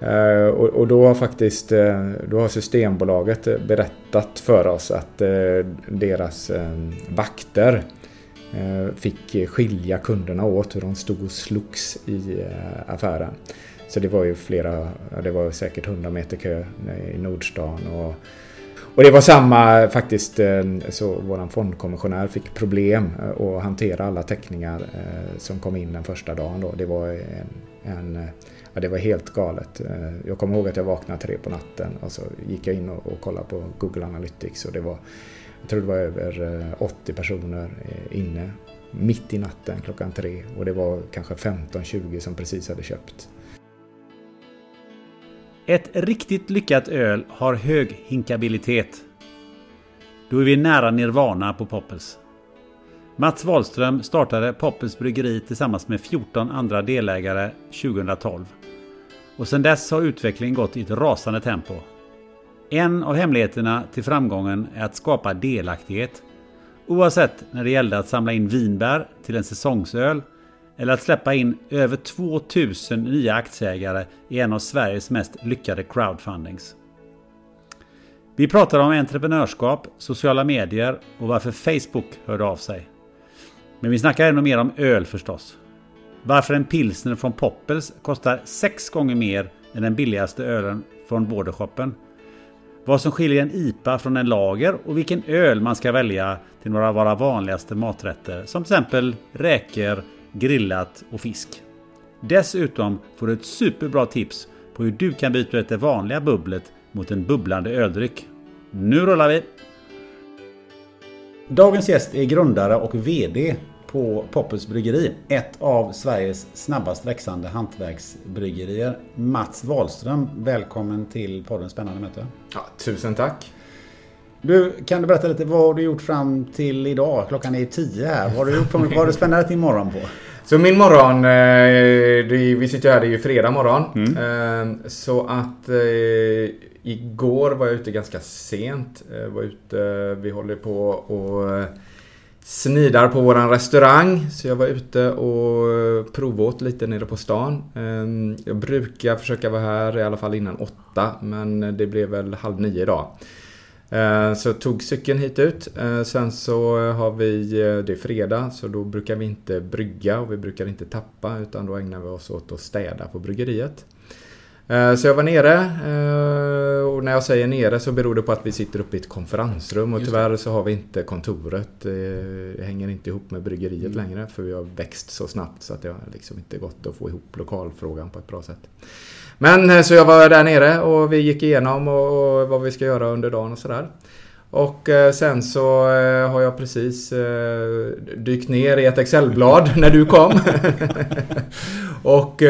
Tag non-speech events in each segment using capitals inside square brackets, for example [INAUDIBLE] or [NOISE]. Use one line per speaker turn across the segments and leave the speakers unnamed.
Eh, och, och då har faktiskt eh, då har Systembolaget eh, berättat för oss att deras vakter fick skilja kunderna åt hur de stod och slogs i affären. Så det var ju flera, ja, det var säkert 100 meter kö i Nordstan. Och, och det var samma faktiskt, så våran fondkommissionär fick problem att hantera alla teckningar som kom in den första dagen då. Det var en, en Ja, det var helt galet. Eh, jag kommer ihåg att jag vaknade tre på natten och så gick jag in och, och kollade på Google Analytics och det var, jag tror det var över eh, 80 personer eh, inne mitt i natten klockan tre och det var kanske 15-20 som precis hade köpt.
Ett riktigt lyckat öl har hög hinkabilitet. Då är vi nära Nirvana på Poppels. Mats Wahlström startade Poppels bryggeri tillsammans med 14 andra delägare 2012. Och sedan dess har utvecklingen gått i ett rasande tempo. En av hemligheterna till framgången är att skapa delaktighet. Oavsett när det gällde att samla in vinbär till en säsongsöl eller att släppa in över 2000 nya aktieägare i en av Sveriges mest lyckade crowdfundings. Vi pratar om entreprenörskap, sociala medier och varför Facebook hörde av sig. Men vi snackar ännu mer om öl förstås. Varför en pilsner från Poppels kostar sex gånger mer än den billigaste ölen från Bordershoppen. Vad som skiljer en IPA från en lager och vilken öl man ska välja till några av våra vanligaste maträtter som till exempel räkor, grillat och fisk. Dessutom får du ett superbra tips på hur du kan byta ut det vanliga bubblet mot en bubblande öldryck. Nu rullar vi! Dagens gäst är grundare och VD på Poppels Bryggeri. Ett av Sveriges snabbast växande hantverksbryggerier. Mats Wahlström, välkommen till podden Spännande möte.
Ja, tusen tack!
Du, kan du berätta lite vad har du gjort fram till idag? Klockan är tio här. Vad har du gjort? Vad har du spännande din morgon på?
Så min morgon, eh, vi sitter här, det är ju fredag morgon. Eh, Så att eh, igår var jag ute ganska sent. Eh, var ute, vi håller på och snidar på våran restaurang. Så jag var ute och eh, provåt lite nere på stan. Ehm, jag brukar försöka vara här i alla fall innan åtta. Men det blev väl halv nio idag. Ehm, så jag tog cykeln hit ut. Ehm, sen så har vi, eh, det är fredag, så då brukar vi inte brygga och vi brukar inte tappa utan då ägnar vi oss åt att städa på bryggeriet. Eh, Så jag var nere eh, och när jag säger nere så beror det på att vi sitter uppe i ett konferensrum och tyvärr så har vi inte kontoret. Eh, Det hänger inte ihop med bryggeriet längre för vi har växt så snabbt så att det har liksom inte gått att få ihop lokalfrågan på ett bra sätt. Men så jag var där nere och vi gick igenom och vad vi ska göra under dagen och sådär. Och eh, sen så eh, har jag precis eh, dykt ner i ett Excelblad [LAUGHS] när du kom. [LAUGHS] och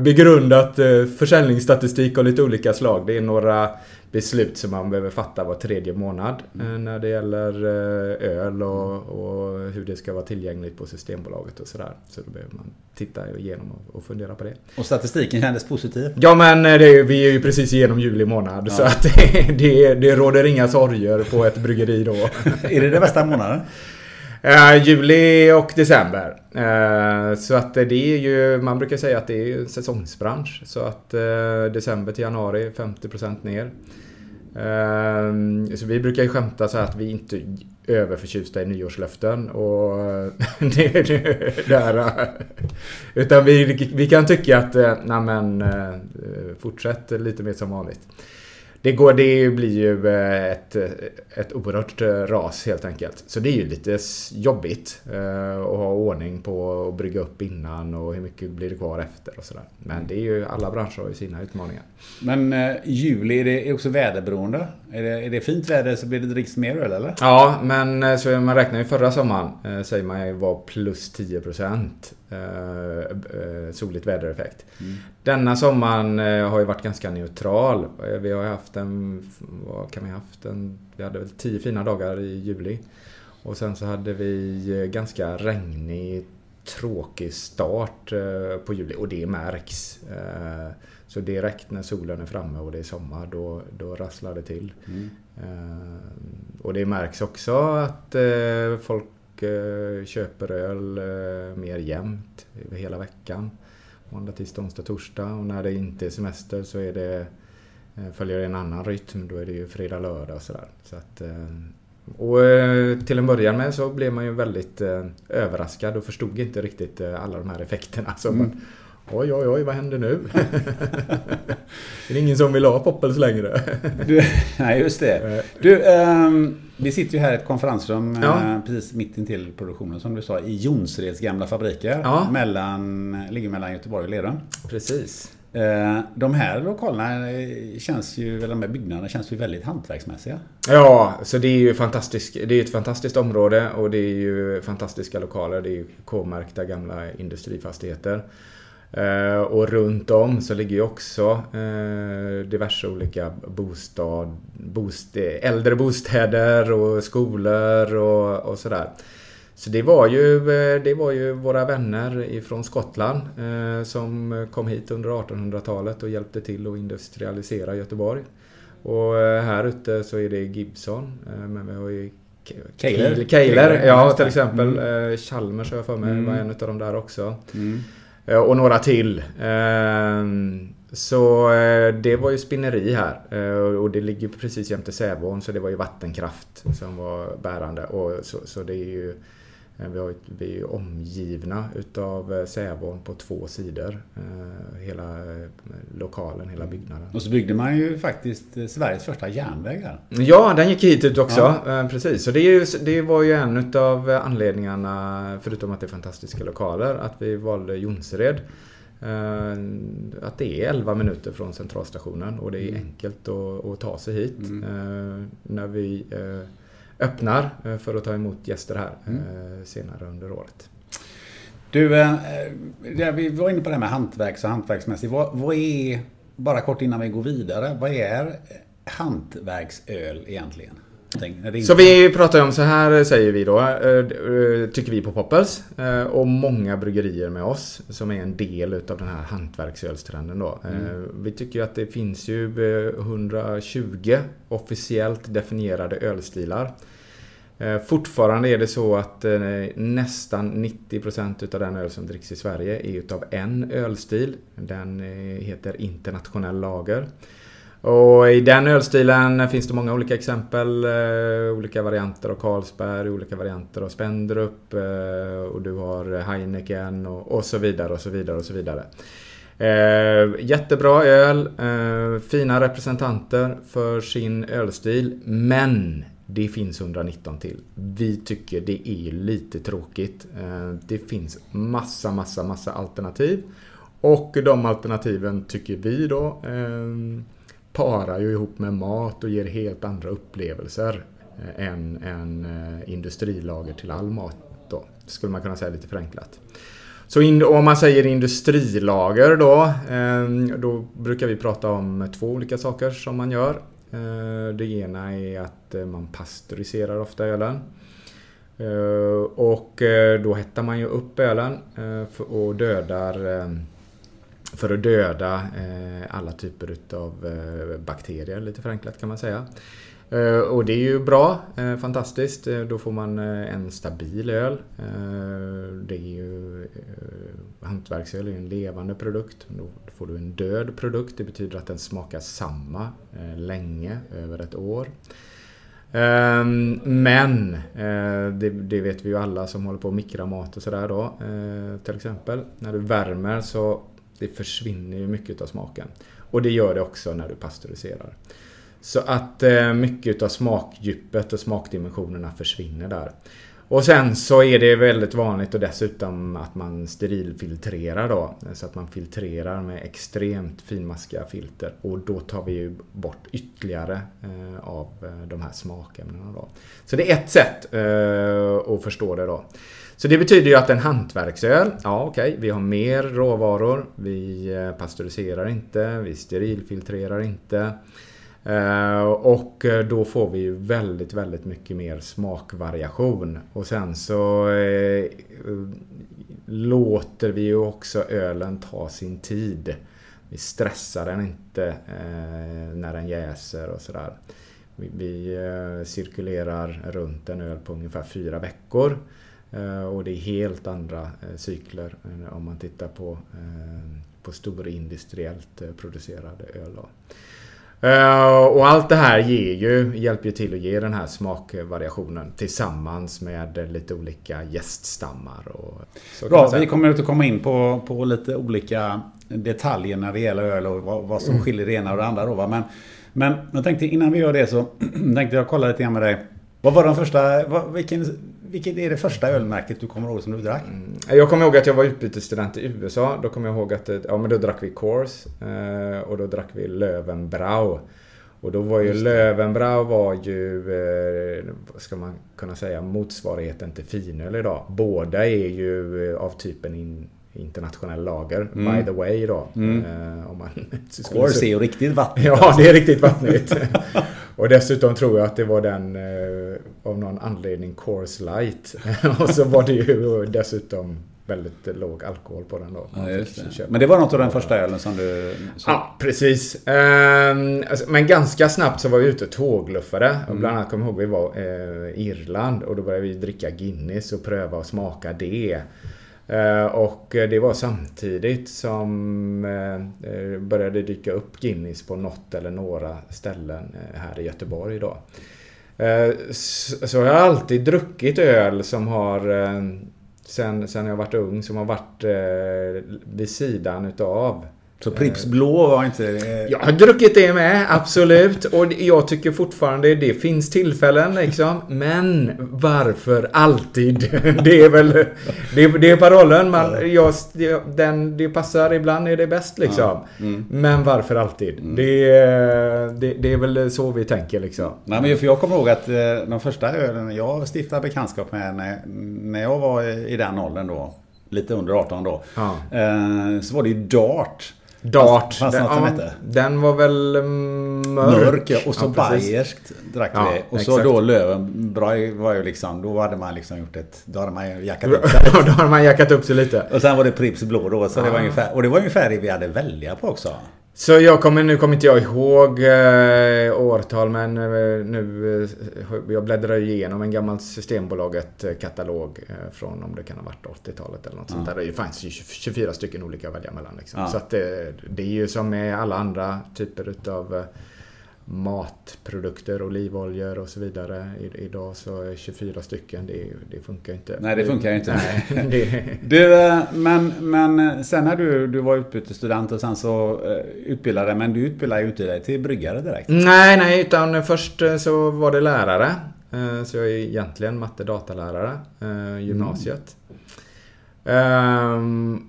begrundat försäljningsstatistik av lite olika slag. Det är några beslut som man behöver fatta var tredje månad eh, när det gäller eh, öl och, och hur det ska vara tillgängligt på Systembolaget och sådär. Så då behöver man titta igenom och, fundera på det.
Och statistiken kändes positiv.
Ja men eh, det, vi är ju precis igenom juli månad så att [LAUGHS] det, det, det råder inga sorger på ett bryggeri då. [LAUGHS]
Är det den bästa månaden?
Eh, juli och december. Eh, så att det är ju, man brukar säga att det är en säsongsbransch. Så att eh, december till januari 50% ner. Eh, så vi brukar ju skämta så här att vi inte är överförtjusta i nyårslöften. Och eh, [LAUGHS] det är det där. Utan vi, vi kan tycka att, eh, nej men, eh, fortsätt lite mer som vanligt. Det, går, det blir ju eh, ett, ett oerhört eh, ras helt enkelt. Så det är ju lite jobbigt eh, att ha ordning på att brygga upp innan och hur mycket blir det kvar efter och sådär. Men det är ju, alla branscher har ju sina utmaningar.
Men eh, juli, är det också väderberoende? Är det, är det fint väder så blir det dricks mer öl eller?
Ja, men så man räknar ju förra sommaren eh, säger man ju var plus 10 procent eh, eh, soligt vädereffekt. Mm. Denna sommaren eh, har ju varit ganska neutral. Vi har haft en, vad kan vi haft? En, vi hade väl 10 fina dagar i juli. Och sen så hade vi ganska regnig, tråkig start på juli och det märks. Så direkt när solen är framme och det är sommar då, då rasslar det till. Mm. Och det märks också att folk Eh, köper öl eh, mer jämnt över hela veckan. Måndag, tisdag, onsdag, torsdag. Och när det inte är semester så är det, eh, följer det en annan rytm. Då är det ju fredag, lördag och sådär. Så att, och till en början med så blev man ju väldigt överraskad och förstod inte riktigt alla de här effekterna. Så mm. Oj, oj, oj, vad händer nu? [LAUGHS] är det ingen som vill ha Poppels längre?
du, nej, just det. [LAUGHS] Du, um, vi sitter ju här i ett konferensrum ja. uh, precis mitt intill produktionen som du sa i Jonsereds gamla fabriker. Ja. Mellan, ligger mellan Göteborg och Lerum.
Precis.
Uh, de här lokalerna eh, känns ju, eller de här byggnaderna känns ju väldigt hantverksmässiga.
Ja, så det är ju fantastiskt. Det är ett fantastiskt område och det är ju fantastiska lokaler. Det är ju K-märkta gamla industrifastigheter. Uh, och runt om så ligger ju också uh, diverse olika bostad, bost, äldre bostäder och skolor och, och sådär. Så det var, ju, uh, det var ju våra vänner ifrån Skottland som kom hit under 1800-talet och hjälpte till att industrialisera Göteborg. Och här ute så är det Gibson, men vi har ju
Keiler.
Keiler, ja till exempel. Mm. Chalmers har jag för mig mm. var en av dem där också. Mm. Eh, och några till. Ehm, så eh, det var ju spinneri här. Eh, och det ligger precis jämte Sävån så det var ju vattenkraft som var bärande. Och så, så det är ju vi, har, vi är omgivna utav eh, Sävån på två sidor. Eh, hela lokalen, hela byggnaden.
Och så byggde man ju faktiskt Sveriges första järnväg här.
Ja, den gick hit ut också. Ja. Precis. Så det, ju, det, var ju en utav anledningarna, förutom att det är fantastiska lokaler, att vi valde Jonsered. Att det är 11 minuter från centralstationen och det är mm. enkelt att, att ta sig hit. Mm. När vi öppnar eh, för att ta emot gäster här mm. Eh, senare under året.
Du, eh, vi var inne på det här med hantverks och hantverksmässigt. Vad, vad är, bara kort innan vi går vidare, vad är hantverksöl egentligen?
Så vi pratar om så här säger vi då, eh, tycker vi på Poppels. Eh, och många bryggerier med oss som är en del utav den här hantverksölstrenden då. Eh, mm. Vi tycker att det finns ju 120 officiellt definierade ölstilar. Fortfarande är det så att nästan 90% utav den öl som dricks i Sverige är utav en ölstil. Den heter internationell lager. Och i den ölstilen finns det många olika exempel. Eh, olika varianter av Carlsberg, olika varianter av Spendrup. Eh, och du har Heineken och, och, så vidare och så vidare och så vidare. Eh, jättebra öl, eh, fina representanter för sin ölstil. Men det finns 119 till. Vi tycker det är lite tråkigt. Eh, det finns massa, massa, massa alternativ. Och de alternativen tycker vi då eh, parar ju ihop med mat och ger helt andra upplevelser eh, än, än eh, industrilager till all mat. Då, skulle man kunna säga lite förenklat. Så in, om man säger industrilager då, ehm, då brukar vi prata om två olika saker som man gör. Eh, det ena är att man pasteuriserar ofta ölen. Och då hettar man ju upp ölen och dödar ehm, för att döda eh, alla typer av eh, bakterier, lite förenklat kan man säga. Eh, och det är ju bra, fantastiskt. Då får man en stabil öl. Det är ju... Hantverksöl är ju en levande produkt. Då får du en död produkt. Det betyder att den smakar samma länge, över ett år. Ehm, men det, det vet vi ju alla som håller på att mikra mat och sådär då. Till exempel. När du värmer så det försvinner ju mycket av smaken. Och det gör det också när du pasteuriserar. Så att eh, mycket av smakdjupet och smakdimensionerna försvinner där. Och sen så är det väldigt vanligt och dessutom att man sterilfiltrerar då. Så att man filtrerar med extremt finmaskiga filter. Och då tar vi ju bort ytterligare eh, av eh, de här smakämnena då. Så det är ett sätt eh, att förstå det då. Så det betyder ju att en hantverksöl, ja okej, vi har mer råvaror. Vi eh, pasteuriserar inte, vi sterilfiltrerar inte. Eh, Och eh, då får vi ju väldigt, väldigt mycket mer smakvariation. Och sen så låter vi ju också ölen ta sin tid. Vi stressar den inte när den jäser och sådär. Vi, cirkulerar runt en öl på ungefär fyra veckor. Eh, och det är helt andra eh, cykler än om man tittar på, eh, på storindustriellt eh, producerade öl. Eh, och allt det här ger ju, hjälper ju till att ge den här smakvariationen tillsammans med eh, lite olika gäststammar. Och
Bra, vi kommer att komma in på, på lite olika detaljer när det gäller öl och vad, vad som
Mm.
skiljer det ena och det andra. Då, va? Men, men jag tänkte innan vi gör det så [CLEARS THROAT] tänkte jag kolla lite grann med dig. Vad var de första, vad, vilken, vilket är det första ölmärket du kommer ihåg som du drack?
Jag kommer ihåg att jag var utbytesstudent i USA. Då kommer jag ihåg att det- ja, men då drack vi Coors eh, och då drack vi Löwenbrau. Och då var ju Löwenbrau var ju, eh, vad ska man kunna säga, motsvarigheten till finöl idag. Båda är ju eh, av typen in, internationell lager, by the way då. Eh, om man [LAUGHS] se-
är ju riktigt vatten.
Ja, det är riktigt vattnigt. [LAUGHS] och dessutom tror jag att det var den eh, av någon anledning Coors Light. [LAUGHS] och så var det ju dessutom väldigt låg alkohol på den då.
Ja, det. Men det var något av den första ölen som du... Som,
Ja, precis. Ehm, alltså, men ganska snabbt så var vi ute och tågluffade. Och bland annat kommer jag ihåg vi var eh, i Irland och då började vi dricka Guinness och pröva att smaka det. Eh, och det var samtidigt som eh, eh, började dyka upp Guinness på något eller några ställen här i Göteborg då. Så jag har alltid druckit öl som har sen, sen jag varit ung som har varit vid sidan utav
så Pripps Blå var inte... eh,
jag har druckit det med, absolut. Och jag tycker fortfarande det finns tillfällen liksom. Men varför alltid? [LAUGHS] Det är väl det är, det är parollen. Man, jag, den, det passar, ibland är det bäst liksom.
Mm.
Men varför alltid? Det, är- det, det är väl så vi tänker liksom.
Nej, men för jag kommer ihåg att eh, de första ölen jag stiftade bekantskap med när, när jag var i den åldern då, lite under 18 då,
Ja.
eh, så var det ju Dart.
Dart.
Fanns det
den, ja,
hette?
den var väl mm, mörk.
Mörk, ja, och så
Ja,
bayerskt drack
Ja,
vi. Och så
exakt.
då Löwenbräu var ju liksom, då hade man liksom gjort ett, då hade man jackat upp [LAUGHS] sig.
Då har man jackat upp sig lite.
Och sen var det Pripps Blå då, så det var ungefär, och det var ungefär det vi hade välja på också.
Så jag kommer, nu kommer inte jag ihåg eh, årtal men eh, nu... Eh, jag bläddrar igenom en gammal Systembolaget-katalog eh, från om det kan ha varit 80-talet eller något sånt där. Det fanns ju 24 stycken olika att välja mellan. Liksom.
Ja.
Så att det, det är ju som med alla andra typer utav eh, matprodukter, olivoljor och så vidare. I, idag så är 24 stycken, det, det funkar inte.
Nej, det funkar inte.
Nej, [LAUGHS] [LAUGHS] det,
Du, eh, men, men eh, sen när du, du var utbytesstudent och sen så eh, utbildade men du utbildade ju inte dig till bryggare direkt.
Nej, nej, utan först så var det lärare. Så jag är egentligen matte datalärare, gymnasiet. Ehm,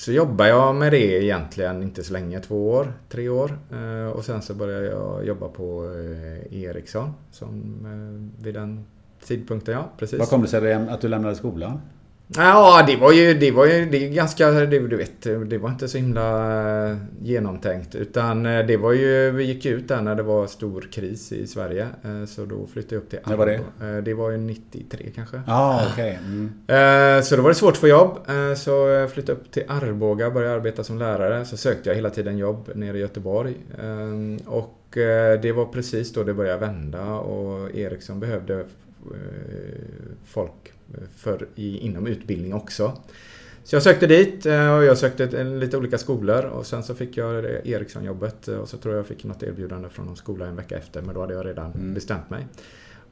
så jobbar jag med det egentligen inte så länge, två år, tre år. Eh, och sen så började jag jobba på eh, Ericsson som eh, vid den tidpunkten, ja precis.
Vad kom det sig att du lämnade skolan?
Ja, det var ju, det var ju det ganska, det, du vet, det var inte så himla genomtänkt. Utan eh, det var ju, vi gick ut där när det var stor kris i Sverige. Eh, så då flyttade jag upp till
När var det?
Det var ju 93 kanske.
Ja, ah. Okay. Mm.
Så då var det svårt att få jobb. Så jag flyttade upp till Arboga, började arbeta som lärare. Så sökte jag hela tiden jobb nere i Göteborg. Och det var precis då det började vända och Ericsson behövde folk för, i, inom utbildning också. Så jag sökte dit eh, och jag sökte lite olika skolor och sen så fick jag Ericsson-jobbet och så tror jag jag fick något erbjudande från någon skola en vecka efter men då hade jag redan mm. bestämt mig.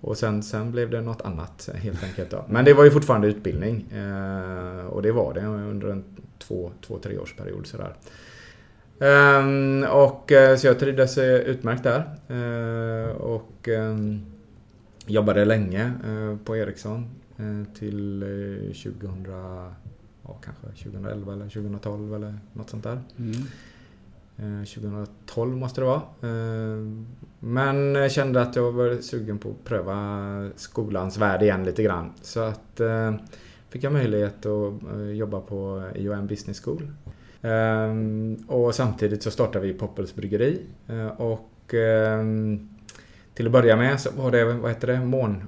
Och sen, sen blev det något annat helt enkelt. Då. Men det var ju fortfarande utbildning. Eh, och det var det under en två, två tre års period sådär. Um, och, eh, så jag trivdes utmärkt där. Och um, jobbade länge på Ericsson. Eh, till 2000, eh, ja, kanske 2011 eller 2012 eller något sånt där. Mm. 2012 eh, måste det vara. Men jag kände att jag var sugen på att pröva skolans värld igen lite grann. Så att fick jag möjlighet att jobba på IOM Business School. Och samtidigt så startade vi Poppels bryggeri. Och till att börja med så var det, vad heter det, Mån,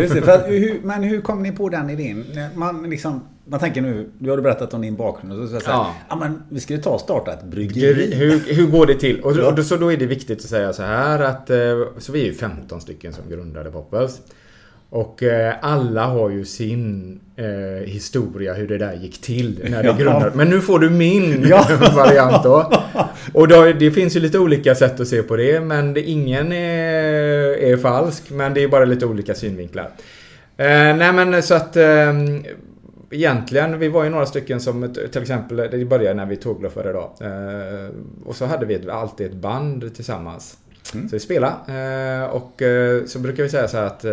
just det. För [LAUGHS] hur, men hur kom ni på den idén? Man, liksom, man tänker nu, du har berättat om din bakgrund. Och så, så, ja. ja men vi skulle ta och starta ett bryggeri.
Hur, hur går det till? Och, och, och så då är det viktigt att säga så här att, eh, så vi är ju 15 stycken som grundade Poppels. Och eh, alla har ju sin eh, historia hur det där gick till när det ja. grundades. Men nu får du min [LAUGHS] ja. [LAUGHS] variant då. Och då, det finns ju lite olika sätt att se på det. Men det, ingen är, är falsk. Men det är bara lite olika synvinklar. Eh, nej men så att eh, Egentligen, vi var ju några stycken som till exempel, det började när vi tågluffade då. Eh, och så hade vi ett, alltid ett band tillsammans. Mm. Så vi spelade. Eh, och eh, så brukar vi säga så här att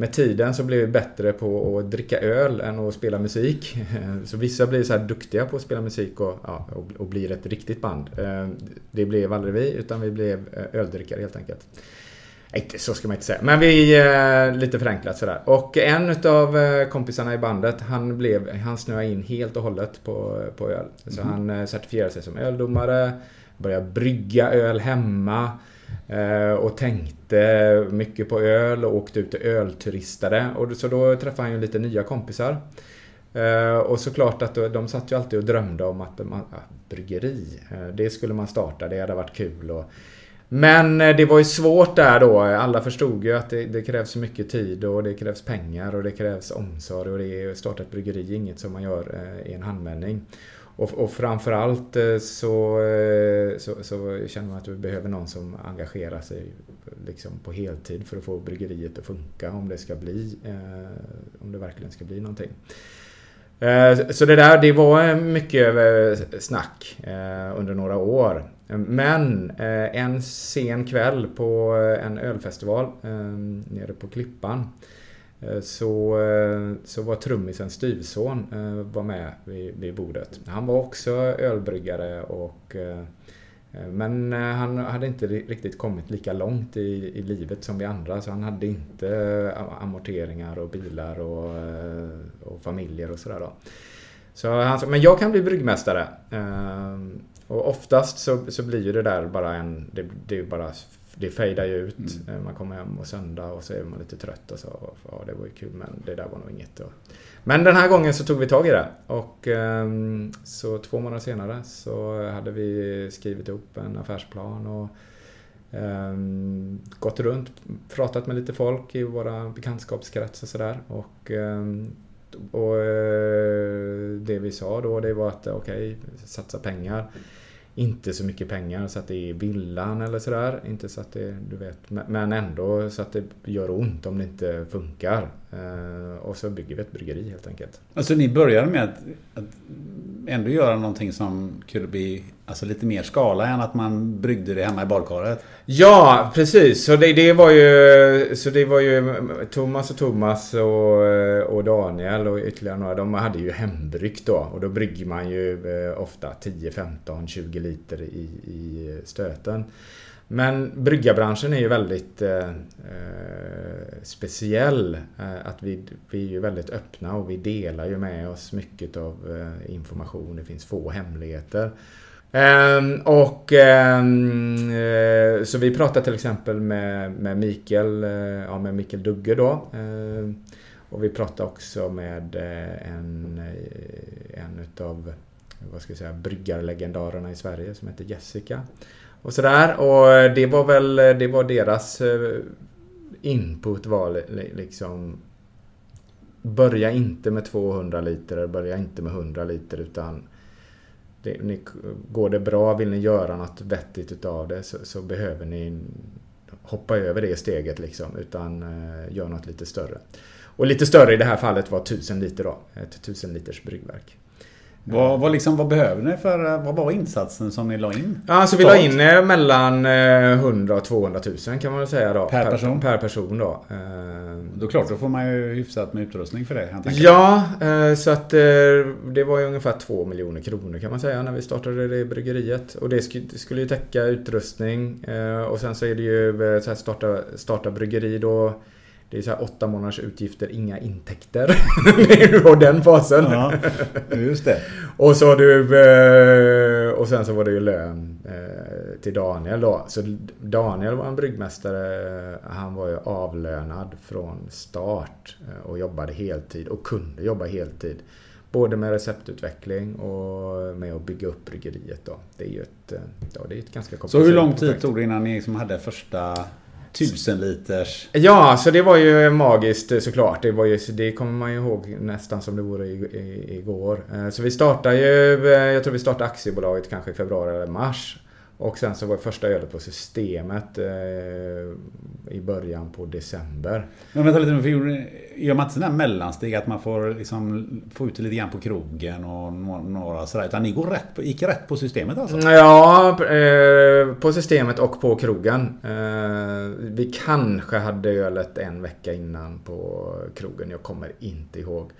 med tiden så blev vi bättre på att dricka öl än att spela musik. [LAUGHS] Så vissa blir så här duktiga på att spela musik och, ja, och blir ett riktigt band. Eh, det blev aldrig vi, utan vi blev eh, öldrickare helt enkelt. Inte så ska man inte säga, men vi är lite förenklat sådär. Och en utav eh, kompisarna i bandet, han, blev, han snöade in helt och hållet på, på öl. Så mm. han certifierade sig som öldomare, började brygga öl hemma. Eh, och tänkte mycket på öl och åkte ut och ölturistade. Och så då träffade han ju lite nya kompisar. Eh, och såklart att de satt ju alltid och drömde om att man, ja, bryggeri, eh, det skulle man starta, det hade varit kul. Och, men det var ju svårt där då. Alla förstod ju att det, det, krävs mycket tid och det krävs pengar och det krävs omsorg och det är starta ett bryggeri inget som man gör i en handvändning. Och, och framförallt eh, så, eh, så, så, känner man att vi behöver någon som engagerar sig liksom på heltid för att få bryggeriet att funka om det ska bli, eh, om det verkligen ska bli någonting. Så det där, det var mycket snack under några år. Men en sen kväll på en ölfestival nere på Klippan Eh, så, eh, så var trummisens styvson eh, var med vid, vid bordet. Han var också ölbryggare och men han hade inte riktigt kommit lika långt i, i livet som vi andra så han hade inte amorteringar och bilar och, och familjer och sådär då. Så han sa, men jag kan bli bryggmästare. Och oftast så, så blir ju det där bara en, det, det är bara det fejdar ju ut. Mm. Eh, man kommer hem och söndag och så är man lite trött och så. Ja, det var ju kul men det där var nog inget. Men den här gången så tog vi tag i det. Och ehm, så två månader senare så hade vi skrivit ihop en affärsplan och ehm, gått runt, pratat med lite folk i våra bekantskapskrets och sådär. Och, ehm, och eh, det vi sa då det var att okej, okay, satsa pengar inte så mycket pengar så att det är villan eller sådär. Inte så att det, du vet, men ändå så att det gör ont om det inte funkar. Eh, och så bygger vi ett bryggeri helt enkelt.
Alltså ni började med att, att ändå göra någonting som kunde bli alltså, lite mer skala än att man bryggde det hemma i badkaret?
Ja, precis. Så det, det var ju, så det var ju Thomas och Thomas och, och Daniel och ytterligare några. De hade ju hembryggt då. Och då brygger man ju eh, ofta 10, 15, 20 liter i, i stöten. Men bryggarbranschen är ju väldigt eh, eh, speciell. Eh, att vi, vi är ju väldigt öppna och vi delar ju med oss mycket av eh, information. Det finns få hemligheter. Ehm, och ehm, eh, så vi pratade till exempel med, med Mikael, eh, ja, med Mikael Dugge då. Ehm, och vi pratade också med eh, en, eh, en utav vad ska jag säga, bryggarlegendarerna i Sverige som heter Jessica. Och sådär. Och eh, det var väl eh, det var deras eh, input var liksom Börja inte med 200 liter, börja inte med 100 liter utan det, ni, Går det bra, vill ni göra något vettigt utav det så, så behöver ni hoppa över det steget liksom. Utan eh, gör något lite större. Och lite större i det här fallet var 1000 liter då. Ett 1000 liters bryggverk.
Vad, vad, liksom, vad behöver ni för, vad var insatsen som ni la in?
Ja, alltså vi la in eh, mellan 100 och 200 000 kan man väl säga då.
Per person?
Per, per person då. Eh,
då klart, då får man ju hyfsat med utrustning för det.
Ja, eh, så att det var ju ungefär 2 miljoner kronor kan man säga när vi startade det bryggeriet. Och det skulle ju täcka utrustning och sen så är det ju så här starta, starta bryggeri då det är så här åtta månaders utgifter, inga intäkter. [LAUGHS] det är ju den fasen.
Ja, just det. [LAUGHS]
och så du... Eh, och sen så var det ju lön eh, till Daniel då. Så Daniel var en bryggmästare. Han var ju avlönad från start och jobbade heltid och kunde jobba heltid. Både med receptutveckling och med att bygga upp bryggeriet då. Det är ju ett, ja, det är ett ganska
komplicerat Så hur lång tid projekt. tog det innan ni liksom hade första Tusen liters.
Ja, så det var ju magiskt eh, såklart. Det, var ju, det kommer man ju ihåg nästan som det vore igår. Eh, så vi startade ju, eh, jag tror vi startade aktiebolaget kanske i februari eller mars. Och sen så var det första ölet på systemet i början på december.
Men vänta lite, för gör man inte sådana här mellansteg att man får liksom få ut det lite grann på krogen och några sådär. Utan ni går rätt på, gick rätt på systemet alltså?
Ja, eh, på systemet och på krogen. Eh, vi kanske hade ölet en vecka innan på krogen. Jag kommer inte ihåg.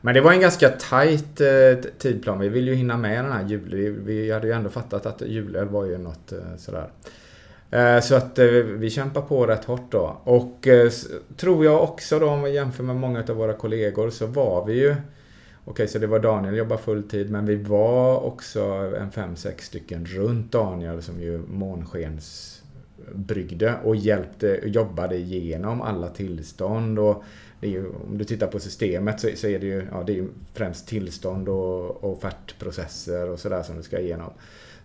Men det var en ganska tight eh, tidplan. Vi ville ju hinna med den här julen. Vi hade ju ändå fattat att julöl var ju något sådär. Eh, så att eh, vi kämpar på rätt hårt då. Och eh, tror jag också då om vi jämför med många av våra kollegor så var vi ju Okej, så det var Daniel jobbar fulltid men vi var också en fem sex stycken runt Daniel som ju månskensbryggde och hjälpte, jobbade igenom alla tillstånd och ju, om du tittar på systemet så, så, är det ju, ja, det är ju främst tillstånd och, offertprocesser och sådär som du ska igenom.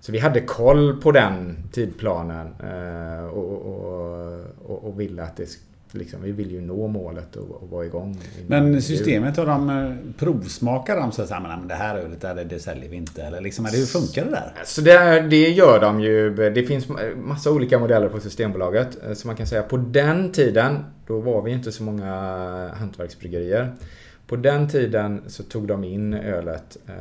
Så vi hade koll på den tidplanen eh, och, och, och, och ville att det Liksom, vi vill ju nå målet och, och vara igång.
Men systemet, har de eh, provsmakar de så att men det här ölet det, det säljer vi inte? Eller liksom, hur funkar det där?
Så det, det gör de ju. Det finns massa olika modeller på Systembolaget. Eh, så man kan säga på den tiden, då var vi inte så många hantverksbryggerier. På den tiden så tog de in ölet eh,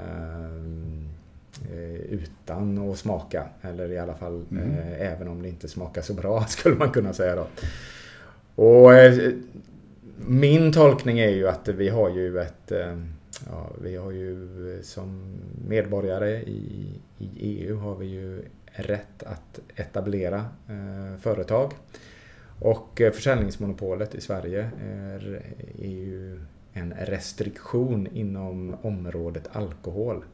utan att smaka. Eller i alla fall mm. eh, även om det inte smakar så bra [LAUGHS] skulle man kunna säga då. Och eh, min tolkning är ju att vi har ju ett eh, ja, vi har ju eh, som medborgare i, i EU har vi ju rätt att etablera eh, företag. Och försäljningsmonopolet i Sverige är, är ju en restriktion inom området alkohol.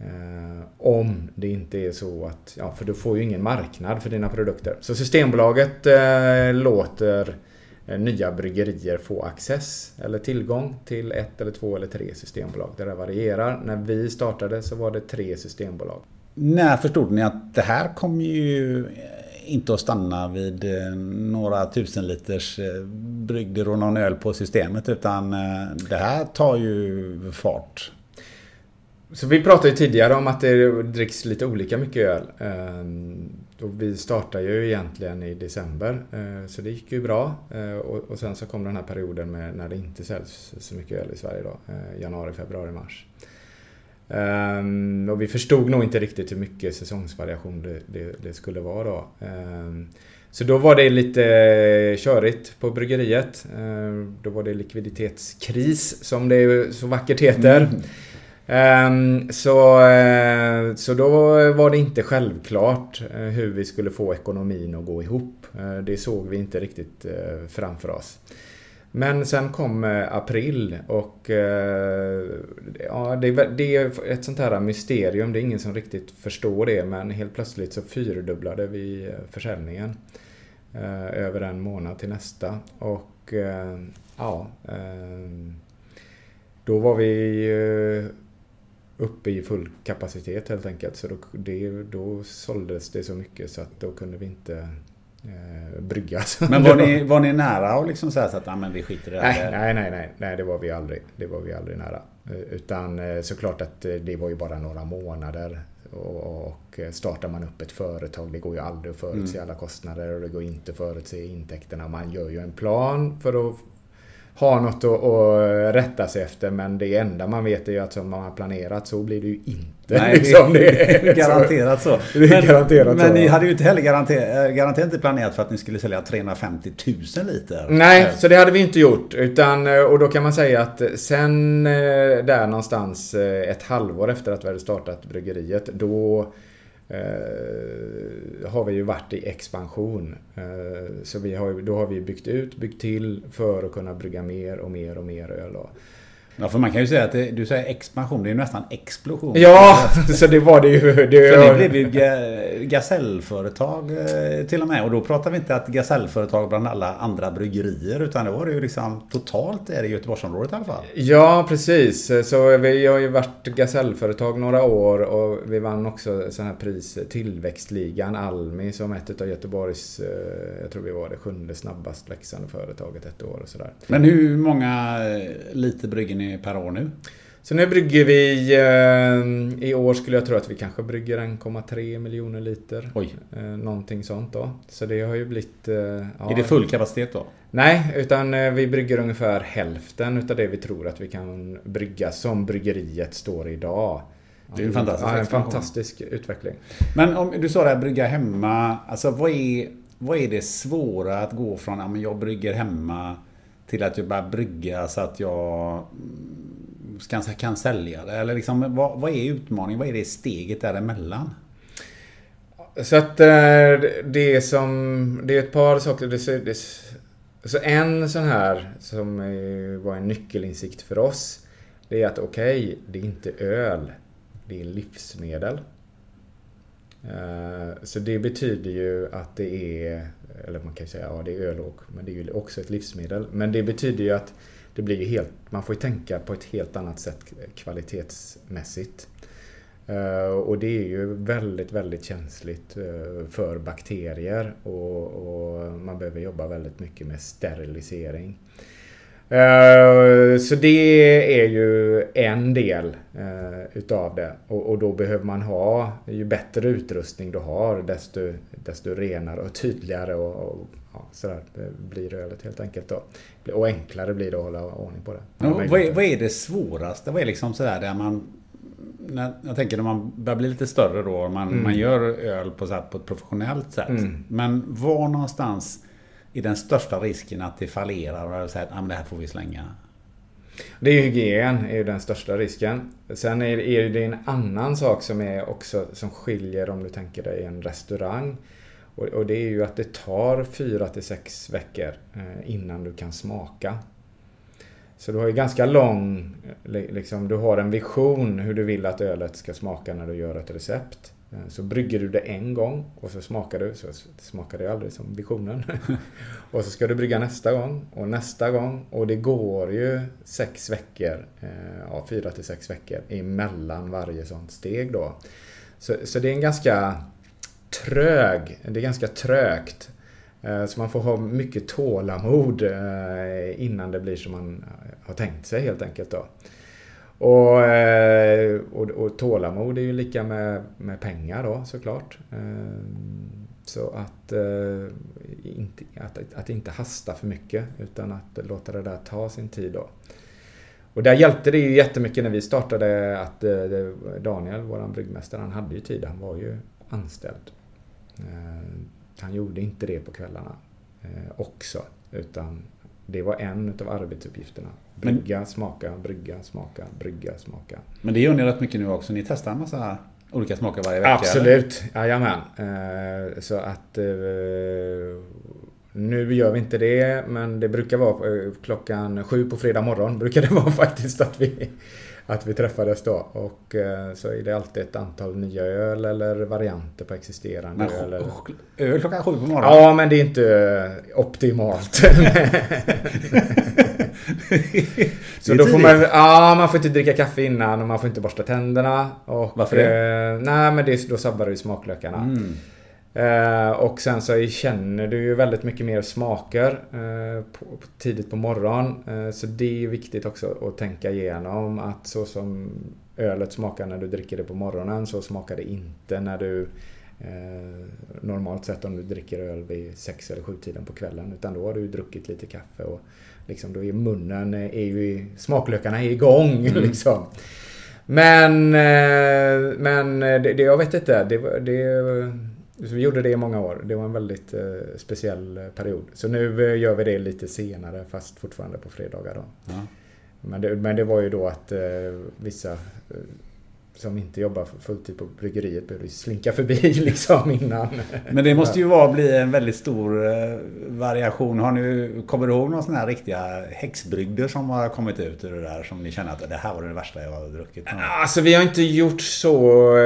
Eh, om det inte är så att, ja för du får ju ingen marknad för dina produkter. Så Systembolaget eh, låter eh, nya bryggerier få access eller tillgång till ett eller två eller tre systembolag. Det där varierar. När vi startade så var det tre systembolag.
När förstod ni att det här kommer ju inte att stanna vid några tusen liters brygder och någon öl på systemet utan det här tar ju fart.
Så vi pratade ju tidigare om att det dricks lite olika mycket öl. Ehm, och vi startade ju egentligen i december, eh, så det gick ju bra. Eh, och sen så kom den här perioden med när det inte säljs så mycket öl i Sverige då. Eh, januari, februari, mars. Ehm, och vi förstod nog inte riktigt hur mycket säsongsvariation det, det, det skulle vara då. Ehm, så då var det lite körigt på bryggeriet. Då var det likviditetskris som det så vackert heter. Mm. Um, så, uh, så då var det inte självklart uh, hur vi skulle få ekonomin att gå ihop. Uh, det såg vi inte riktigt framför oss. Men sen kom april och ja, det, är ett sånt här mysterium. Det är ingen som riktigt förstår det men helt plötsligt så fyrdubblade vi försäljningen. Över en månad till nästa. Och ja, ehm, då var vi uppe i full kapacitet helt enkelt. Så då, det, då såldes det så mycket så att då kunde vi inte eh, brygga. [LAUGHS]
Men var ni, var ni nära att liksom säga så att ah, men vi skiter i det
här? Nej, nej, nej, nej, det var vi aldrig. Det var vi aldrig nära. Eh, utan eh, såklart att eh, det var ju bara några månader. Och startar man upp ett företag, det går ju aldrig att förutse mm. alla kostnader och det går inte att förutse intäkterna. Man gör ju en plan för att ha något att, att rätta sig efter men det enda man vet är ju att som man har planerat så blir det ju inte.
Nej, liksom. det är [LAUGHS] garanterat så. Det är men, garanterat men så. ni hade ju inte heller garanterat, garanterat inte planerat för att ni skulle sälja 350 000 liter.
Nej, så det hade vi inte gjort. Utan, och då kan man säga att sen eh, där någonstans eh, ett halvår efter att vi hade startat bryggeriet då eh, har vi ju varit i expansion. Eh, så vi har, då har vi byggt ut, byggt till för att kunna brygga mer och mer och mer öl.
Ja, för man kan ju säga att det, du säger expansion, det är ju nästan explosion.
Ja, [LAUGHS] så det var det ju. Det
för ni blev ju gasellföretag eh, till och med. Och då pratar vi inte att gasellföretag bland alla andra bryggerier. Utan det var det ju liksom totalt är det Göteborgsområdet i alla fall.
Ja, precis. Så vi har ju varit gasellföretag några år och vi vann också sån här pris Tillväxtligan Almi som ett av Göteborgs, eh, jag tror vi var det sjunde snabbast växande företaget ett år och sådär.
Men hur många liter brygger ni ni per år nu?
Så nu brygger vi, eh, i år skulle jag tro att vi kanske brygger 1,3 miljoner liter.
Oj.
Eh, någonting sånt då. Så det har ju blivit... Eh,
ja. Är det full kapacitet då?
Nej, utan vi brygger ungefär hälften utav det vi tror att vi kan brygga som bryggeriet står idag.
Det är en fantastisk,
ja, en fantastisk utveckling.
Men om du sa det här brygga hemma. Alltså vad är, vad är det svåra att gå från att jag brygger hemma till att jag börjar brygga så att jag mm, kan, kan sälja det? Eller liksom, vad, vad är utmaningen? Vad är det steget däremellan?
Så att eh, det är som... Det är ett par saker. Det, det, så en sån här som var en nyckelinsikt för oss. Det är att okej, okay, det är inte öl. Det är livsmedel. Eh, så det betyder ju att det är eller man kan ju säga ja det är öl och, men det är ju också ett livsmedel. Men det betyder ju att det blir ju helt, man får ju tänka på ett helt annat sätt kvalitetsmässigt. Eh, och det är ju väldigt, väldigt känsligt eh, för bakterier och, och, man behöver jobba väldigt mycket med sterilisering. Uh, så det är ju en del utav det och, och, då behöver man ha, ju bättre utrustning du har desto desto renare och tydligare och, och ja, sådär blir ölet helt enkelt då. Och enklare blir det att hålla ordning på det.
Ja, vad, är, vad är det svåraste? Vad är liksom sådär där man när, jag tänker när man börjar bli lite större då, man, mm. man gör öl på, så här, på ett professionellt sätt. Mm. Men var någonstans är den största risken att det fallerar och säger att ah, det här får vi slänga?
Det är hygien, är ju den största risken. Sen är det, är det en annan sak som är också som skiljer om du tänker dig en restaurang. Och, och det är ju att det tar 4 till 6 veckor eh, innan du kan smaka. Så du har ju ganska lång, liksom, du har en vision hur du vill att ölet ska smaka när du gör ett recept. Eh, så brygger du det en gång och så smakar du, så smakar det aldrig som visionen. [LAUGHS] och så ska du brygga nästa gång och nästa gång. Och det går ju sex veckor, eh, ja fyra till sex veckor emellan varje sånt steg då. Så, så det är en ganska trög, det är ganska trögt. Eh, så man får ha mycket tålamod innan det blir som man har tänkt sig helt enkelt då. Och, eh, och, och tålamod är ju lika med, med pengar då såklart. Eh, så att, eh, inte, att, att inte hasta för mycket utan att låta det där ta sin tid då. Och där hjälpte det ju jättemycket när vi startade att Daniel, våran bryggmästare, han hade ju tid. Han var ju anställd. Han gjorde inte det på kvällarna också. Utan det var en utav arbetsuppgifterna. Brygga, smaka, brygga, smaka, brygga, smaka.
Men det gör ni rätt mycket nu också. Ni testar en massa olika smaker varje vecka?
Absolut, jajamän. Eh, Så att eh, nu gör vi inte det, men det brukar vara eh, klockan sju på fredag morgon brukar det [LAUGHS] vara faktiskt att vi, att vi träffades då. Och eh, så är det alltid ett antal nya öl eller varianter på existerande
Men
öl. eller-
öl klockan sju på morgonen?
Ja, men det är inte optimalt. [LAUGHS] Så då får man, ja, man får inte dricka kaffe innan och man får inte borsta tänderna. Och,
Varför det?
Eh, nej, men det, då sabbar ju smaklökarna.
Mm.
Eh, och sen så känner du ju väldigt mycket mer smaker eh, på, tidigt på morgonen. Eh, så det är viktigt också att tänka igenom att så som ölet smakar när du dricker det på morgonen så smakar det inte när du eh, normalt sett om du dricker öl vid sex eller sju tiden på kvällen. Utan då har du ju druckit lite kaffe och liksom då är munnen eh, är ju smaklökarna är igång [LAUGHS] liksom. Men, eh, men det, det, jag vet inte. Det, det, så vi gjorde det i många år. Det var en väldigt eh, speciell eh, period. Så nu eh, gör vi det lite senare fast fortfarande på fredagar. Då.
Ja.
Men, det, men det var ju då att eh, vissa eh, som inte jobbar fulltid på bryggeriet behövde slinka förbi [LAUGHS] liksom innan.
Men det måste ju vara bli en väldigt stor variation. Har ni, kommer du ihåg några sådana här riktiga häxbrygder som har kommit ut ur det där? Som ni känner att det här var det värsta jag har druckit?
Alltså vi har inte gjort så...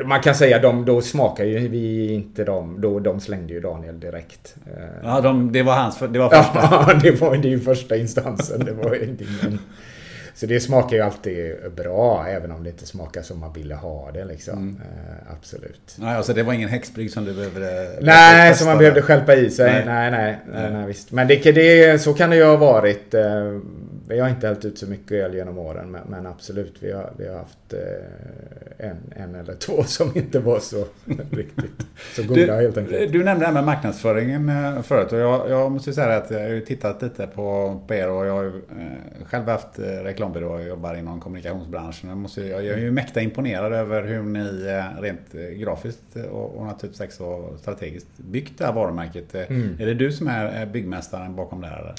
Eh, man kan säga de, då smakar ju vi inte dem. Då, de slängde ju Daniel direkt. Eh,
Ja, de, det var hans, det var första.
Ja, [LAUGHS] det var ju första instansen. Det var inte ingen... Så det smakar ju alltid bra, även om det inte smakar som man ville ha det liksom. Eh, absolut.
Ja, alltså det var ingen häxbrygd som du behövde...
Nej,
testa
som man behövde stjälpa i sig.
Nej.
Nej, nej, nej, nej, visst. Men det, det, så kan det ju ha varit. eh, Vi har inte hällt ut så mycket öl genom åren, men, men absolut. Vi har, vi har haft eh, en, en eller två [LAUGHS] som inte var så [LAUGHS] riktigt så goda helt enkelt.
Du nämnde det här med marknadsföringen eh, förut och jag, jag måste säga att jag har ju tittat lite på, på er och jag har ju eh, själv haft reklambyrå och jobbar inom kommunikationsbranschen. Jag, måste, jag, är ju mäkta imponerad över hur ni rent grafiskt och, och naturligtvis också strategiskt byggt det här varumärket. Eh, Är det du som är byggmästaren bakom det här? eller?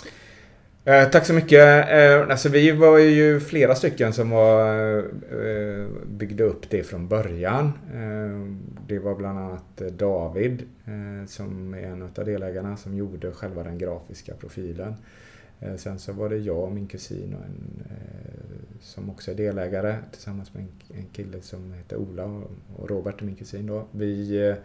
Eh, tack så mycket. Eh, alltså vi var ju flera stycken som var, eh, byggde upp det från början. Eh, det var bland annat eh, David eh, som är en av delägarna som gjorde själva den grafiska profilen. Eh, sen så var det jag och min kusin och en, eh, som också är delägare tillsammans med en, en kille som heter Ola och, och Robert är min kusin då. Vi eh,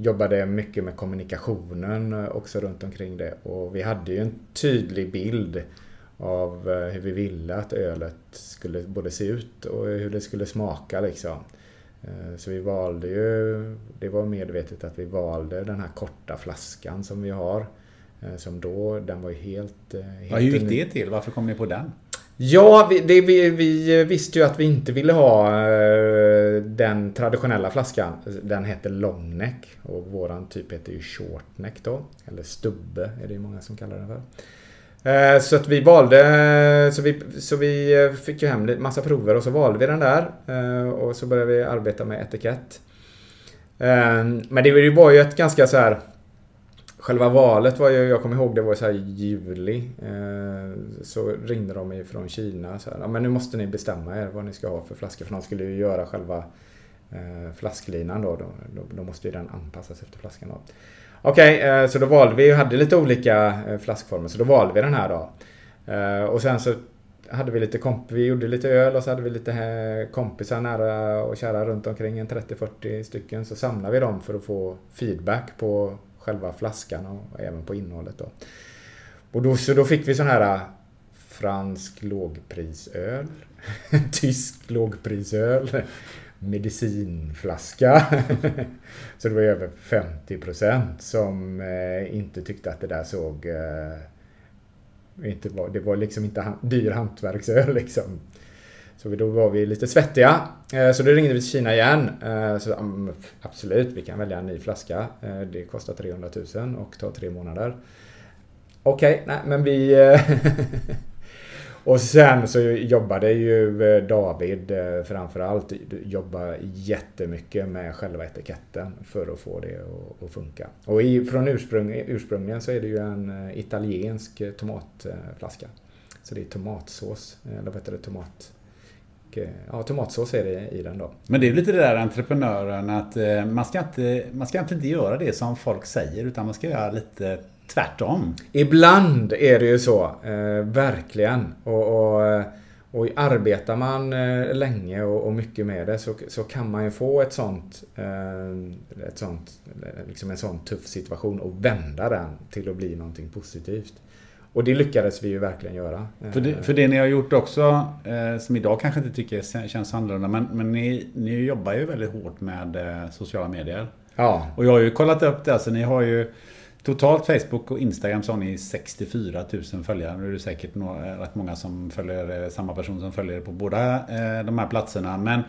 jobbade mycket med kommunikationen eh, också runt omkring det och vi hade ju en tydlig bild av eh, hur vi ville att ölet skulle både se ut och hur det skulle smaka liksom. Eh, Så vi valde ju, det var medvetet att vi valde den här korta flaskan som vi har. Som då, den var ju helt... helt
Ja, hur gick det till? Varför kom ni på den?
Ja, vi, det, vi, vi visste ju att vi inte ville ha den traditionella flaskan. Den heter longneck och våran typ heter ju shortneck då. Eller stubbe är det ju många som kallar den för. Eh, så att vi valde, eh, så vi, så vi eh, fick ju hem en massa prover och så valde vi den där. Och så började vi arbeta med etikett. Men det var ju ett ganska så här Själva valet var ju, jag kommer ihåg det var så här i juli. Eh, så ringde de från Kina. Så här, ja, men nu måste ni bestämma er vad ni ska ha för flaskor. För de skulle ju göra själva eh, flasklinan då. Då, då. Då måste ju den anpassas efter flaskan då. Okej, eh, så då valde vi, hade lite olika eh, flaskformer. Så då valde vi den här då. Eh, och sen så hade vi lite komp vi gjorde lite öl och så hade vi lite eh, kompisar nära och kära runt omkring, en 30-40 stycken. Så samlade vi dem för att få feedback på själva flaskan och även på innehållet då. Och då, så då fick vi sån här äh, fransk lågprisöl, [LAUGHS] tysk lågprisöl, medicinflaska. [LAUGHS] så det var över 50% som äh, inte tyckte att det där såg äh, inte var, det var liksom inte han, dyr hantverksöl [LAUGHS] liksom. Så då var vi lite svettiga. Eh, så då ringde vi till Kina igen. Eh, så absolut, vi kan välja en ny flaska. Eh, det kostar 300 000 och tar tre månader. Okej, nej men vi... [LAUGHS] Och sen så jobbade ju David framförallt jobba jättemycket med själva etiketten för att få det att funka. Och i, från ursprung, ursprungligen så är det ju en italiensk tomatflaska. Så det är tomatsås, eller vad heter det, tomat... Ja, tomatsås är det i den då.
Men det är lite det där entreprenören att man ska, inte, man ska inte göra det som folk säger utan man ska göra lite tvärtom.
Ibland är det ju så, eh, verkligen. Och, och, och, arbetar man eh, länge och, och, mycket med det så, så kan man ju få ett sånt, eh, ett sånt, liksom en sån tuff situation och vända den till att bli någonting positivt. Och det lyckades vi ju verkligen göra.
För det, för det ni har gjort också, eh, som idag kanske inte tycker känns annorlunda, men, men ni, ni jobbar ju väldigt hårt med eh, sociala medier.
Ja.
Och jag har ju kollat upp det, alltså ni har ju Totalt Facebook och Instagram så har ni 64 000 följare. Nu är det säkert några, rätt många som följer eh, samma person som följer på båda de här platserna. Men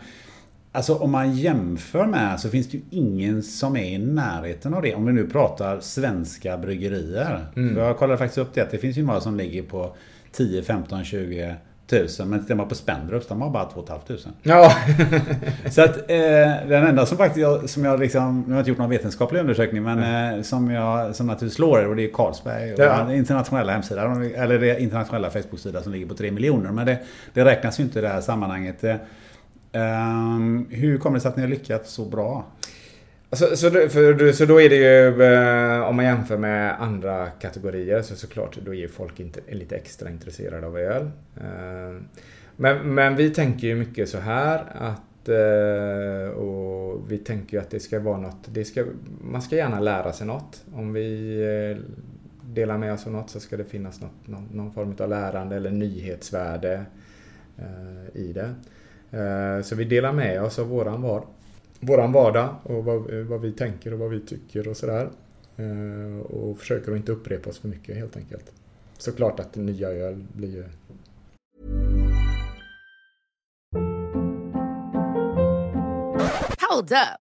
Alltså om man jämför med så finns det ju ingen som är i närheten av det. Om vi nu pratar svenska bryggerier. Mm. jag kollade faktiskt upp det det finns ju några som ligger på 10, 15, 20 tusen. Men tittar man på Spendrups, de har bara 2 500.
Ja. [LAUGHS]
så att eh, den enda som faktiskt jag, som jag liksom, nu har jag inte gjort någon vetenskaplig undersökning, men mm. eh, som jag som naturligtvis slår är, och det är Carlsberg. Och ja. internationella hemsida, eller det internationella Facebook-sida som ligger på 3 miljoner. Men det, det räknas ju inte i det här sammanhanget. Um, hur kommer det sig att ni har lyckats så bra?
Alltså, så, så, för, så då är det ju, eh, om man jämför med andra kategorier så såklart, då är folk inte, lite extra intresserade av öl. Ehm, men, men vi tänker ju mycket så här att eh, och vi tänker ju att det ska vara något, det ska, man ska gärna lära sig något. Om vi eh, delar med oss av något så ska det finnas något, någon, någon form av lärande eller nyhetsvärde i det. Eh, så vi delar med oss av våran var våran vardag och vad, eh, vad, vi tänker och vad vi tycker och sådär. Eh, och försöker att inte upprepa oss för mycket helt enkelt. Såklart att nya öl blir ju...
Hold up.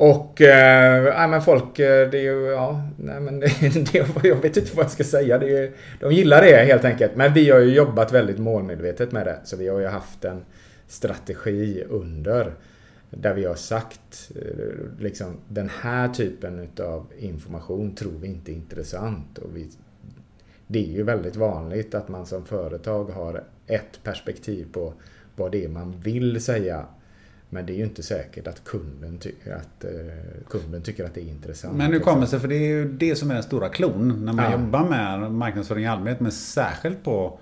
Och äh, men folk, eh, det är ju, ja, nej men det, [LAUGHS] det, jag vet inte vad jag ska säga. Det är, de gillar det helt enkelt. Men vi har ju jobbat väldigt målmedvetet med det. Så vi har ju haft en strategi under. Där vi har sagt, eh, liksom den här typen av information tror vi inte är intressant. Och vi, det är ju väldigt vanligt att man som företag har ett perspektiv på vad det är man vill säga men det är ju inte säkert att kunden, ty att, uh, kunden tycker att det är intressant.
Men hur kommer det sig? För det är ju det som är den stora klon när man ja. jobbar med marknadsföring i allmänhet. Men särskilt på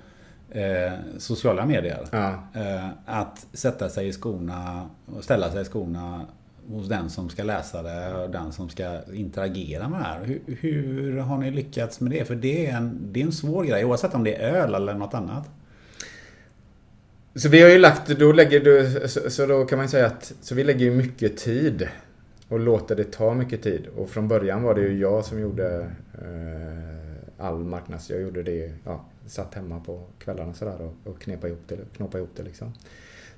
eh, sociala medier.
Ja.
Eh, att sätta sig i skorna och ställa sig i skorna hos den som ska läsa det och den som ska interagera med det här. Hur, hur har ni lyckats med det? För det är, en, det är en svår grej oavsett om det är öl eller något annat.
Så vi har ju lagt, då lägger du, så, så, då kan man säga att, så vi lägger ju mycket tid och låter det ta mycket tid. Och från början var det ju jag som gjorde eh, all marknads... Jag gjorde det, ja, satt hemma på kvällarna sådär och, och knepa ihop det, knåpade ihop det liksom.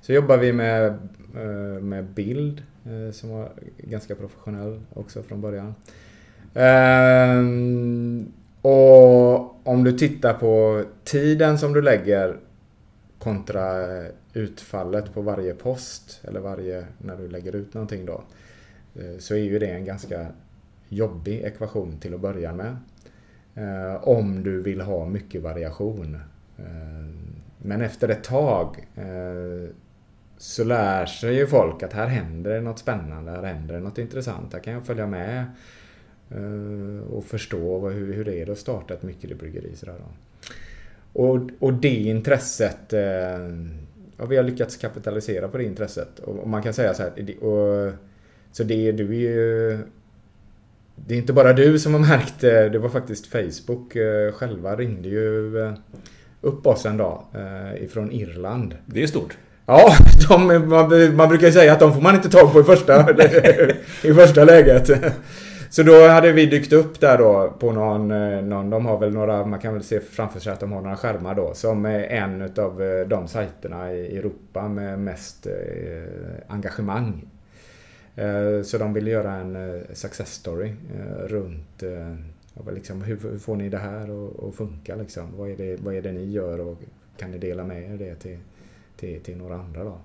Så jobbar vi med, eh, med bild eh, som var ganska professionell också från början. Ehm, och om du tittar på tiden som du lägger kontra eh, utfallet på varje post eller varje, när du lägger ut någonting då. Eh, så är ju det en ganska jobbig ekvation till att börja med. Eh, om du vill ha mycket variation. Men efter ett tag så lär sig ju folk att här händer det något spännande, här händer det något intressant. Här kan jag följa med och förstå hur, det är att starta ett mikrobryggeri. Sådär och, och det intresset, eh, ja, vi har lyckats kapitalisera på det intresset. Och, man kan säga så här, och, så det du är ju det är inte bara du som har märkt det. Det var faktiskt Facebook eh, själva ringde ju upp oss en dag ifrån Irland.
Det är stort.
Ja, [LAUGHS] de, man, man brukar säga att de får man inte tag på i första, [LAUGHS] i första läget. Så då hade vi dykt upp där då på någon, eh, någon, de har väl några, man kan väl se framför sig att de har några skärmar då, som en utav eh, de sajterna i Europa med mest eh, engagemang. Så de ville göra en success story runt liksom, hur, hur får ni det här att funka liksom? Vad är, det, vad är det ni gör och kan ni dela med er det till till, till några andra då.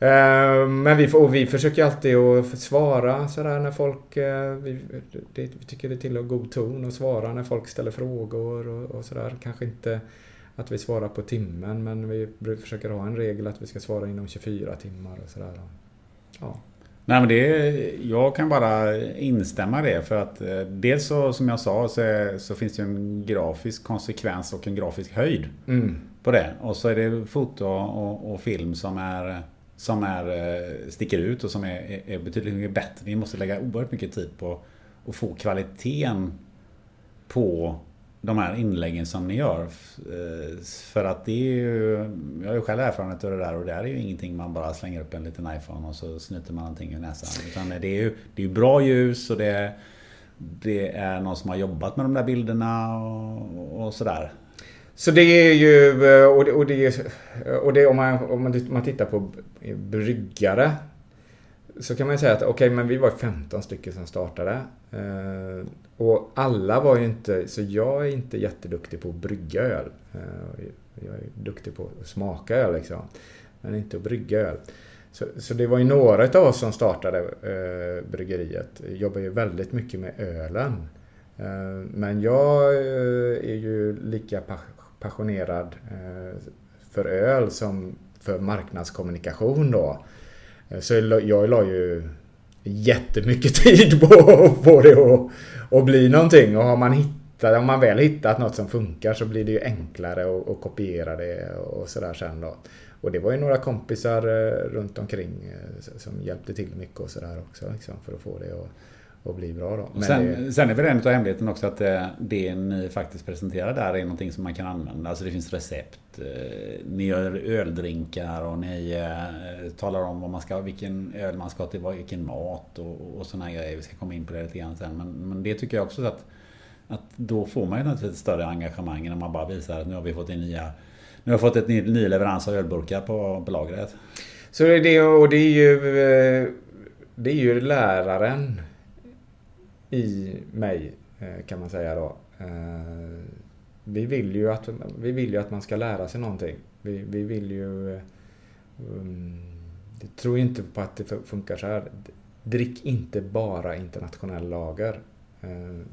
Eh, men vi, och vi försöker alltid att svara sådär när folk... Eh, vi, det, vi tycker det tillhör god ton att svara när folk ställer frågor och, och sådär. Kanske inte att vi svarar på timmen men vi försöker ha en regel att vi ska svara inom 24 timmar och sådär. Ja.
Nej, men det, jag kan bara instämma i det för att eh, dels så som jag sa så, så finns det en grafisk konsekvens och en grafisk höjd. Mm på det. Och så är det foto och, och film som är som är, eh, sticker ut och som är, är betydligt mycket bättre. Vi måste lägga oerhört mycket tid på att få kvaliteten på de här inläggen som ni gör. Eh, för att det är ju, jag har ju själv erfarenhet av det där och det är ju ingenting man bara slänger upp en liten iPhone och så snyter man någonting i näsan. Utan det är ju det är bra ljus och det, det är någon som har jobbat med de där bilderna och, och sådär.
Så det är ju, eh, och det, och det, eh, och det om, man, om man tittar på bryggare så kan man ju säga att okej, okay, men vi var 15 stycken som startade. Eh, och alla var ju inte, så jag är inte jätteduktig på att brygga öl. Jag är duktig på att smaka öl liksom. Men inte att brygga öl. Så, så det var ju några av oss som startade eh, bryggeriet. Jobbar ju väldigt mycket med ölen. Men jag är ju lika passionerad eh, för öl som för marknadskommunikation då. Eh, så jag la ju jättemycket [LAUGHS] tid på, på det och, och bli någonting. Och har man hittat, om man väl hittat något som funkar så blir det ju enklare att, att kopiera det och sådär sen då. Och det var ju några kompisar eh, runt omkring eh, som hjälpte till mycket och sådär också liksom, för att få det att och bli bra då.
Men sen, det... sen är väl en av hemligheten också att det, det ni faktiskt presenterar där är någonting som man kan använda. Alltså det finns recept. Eh, ni gör öldrinkar och ni eh, talar om vad man ska, vilken öl man ska ha till vilken mat och, och sådana grejer. Vi ska komma in på det lite grann sen. Men, men det tycker jag också att, att då får man ju naturligtvis ett större engagemang när man bara visar att nu har vi fått en nya nu har vi fått ett ny, ny leverans av ölburkar på, på lagret.
Så det och det är ju eh, det är ju läraren i mig eh, kan man säga då. Eh, vi vill ju att, vi vill ju att man ska lära sig någonting. Vi, vi vill ju... Um, jag tror inte på att det funkar så här. Drick inte bara internationell lager.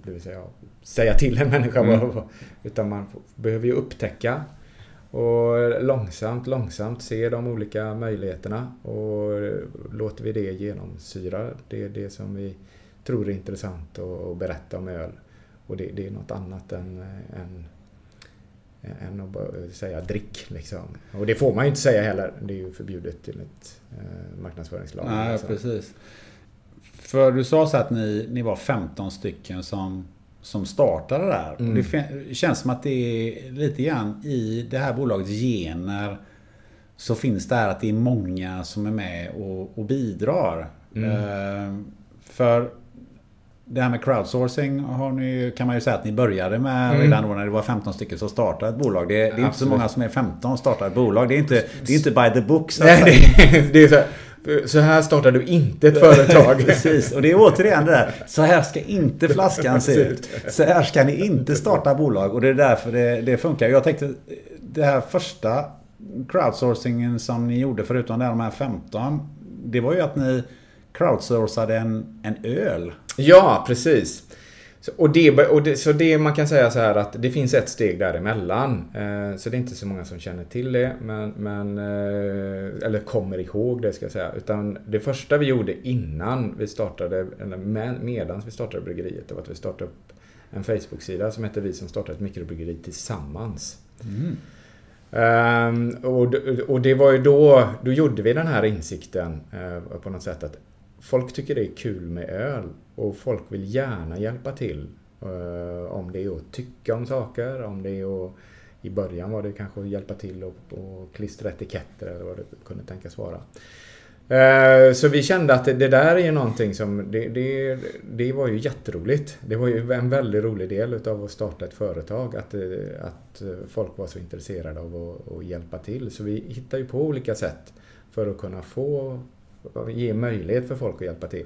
Det vill säga säga till en människa mm. Utan man behöver ju upptäcka och långsamt, långsamt se de olika möjligheterna och låter vi det genomsyra det är det som vi tror är intressant att berätta om öl. Och det, det är något annat än, än, än att bara säga drick. Liksom. Och det får man ju inte säga heller. Det är ju förbjudet enligt eh, marknadsföringslag.
Nej, alltså. precis. För du sa så att ni, ni var 15 stycken som, som startade där. Mm. Och det känns som att det är lite grann i det här bolagets gener så finns det här att det är många som är med och, och bidrar. Mm. Eh, för det här med crowdsourcing har ni, kan man ju säga att ni började med
Mm.
redan då när det var 15 stycken som startade ett bolag. Det, det är inte så många som är 15 som startar ett bolag. Det är inte, det är inte by the book så
Nej, det, det är så här, så här startar du inte ett företag. [LAUGHS]
Precis, och det är återigen det där. Så här ska inte flaskan se ut. Så här ska ni inte starta bolag. Och det är därför det, det funkar. Jag tänkte, det här första crowdsourcingen som ni gjorde, förutom de här 15. Det var ju att ni crowdsourcade en, en öl.
Ja, precis. Och det, och det, så det man kan säga så här att det finns ett steg däremellan. Eh, så det är inte så många som känner till det, men, men eh, eller kommer ihåg det ska jag säga. Utan det första vi gjorde innan vi startade, eller med, medans vi startade bryggeriet, det var att vi startade upp en Facebook-sida som heter Vi som startar ett mikrobryggeri tillsammans. Ehm, och, d- och det var ju då, då gjorde vi den här insikten eh, på något sätt att folk tycker det är kul med öl och folk vill gärna hjälpa till. Eh, om det är att tycka om saker, om det är att i början var det kanske att hjälpa till och, och klistra etiketter eller vad det kunde tänkas vara. Eh, så vi kände att det, där är ju någonting som, det, det, det var ju jätteroligt. Det var ju en väldigt rolig del utav att starta ett företag, att, eh, att folk var så intresserade av att, att hjälpa till. Så vi hittade ju på olika sätt för att kunna få, ge möjlighet för folk att hjälpa till.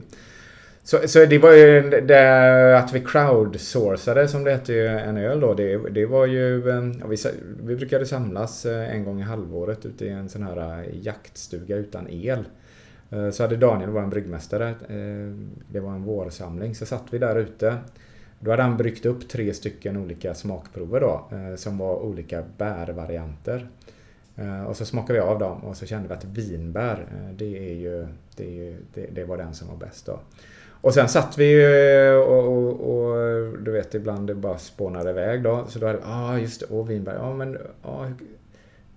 Så, så det var ju det, att vi crowdsourcade som det hette en öl då. Det, det var ju, ehm, ja, vi, vi brukade samlas eh, en gång i halvåret ute i en sån här eh, jaktstuga utan el. Eh, så hade Daniel, vår bryggmästare, det var en vårsamling, så satt vi där ute. Då hade han bryggt upp tre stycken olika smakprover då, som var olika bärvarianter. Eh, och så smakade vi av dem och så kände vi att vinbär, eh, det, är ju, det, är ju, det, det var den som var bäst då. Och sen satt vi ju eh, och, och, och du vet ibland det bara spånade iväg då. Så då hade vi, ah just det, och vinbär, ja men ah,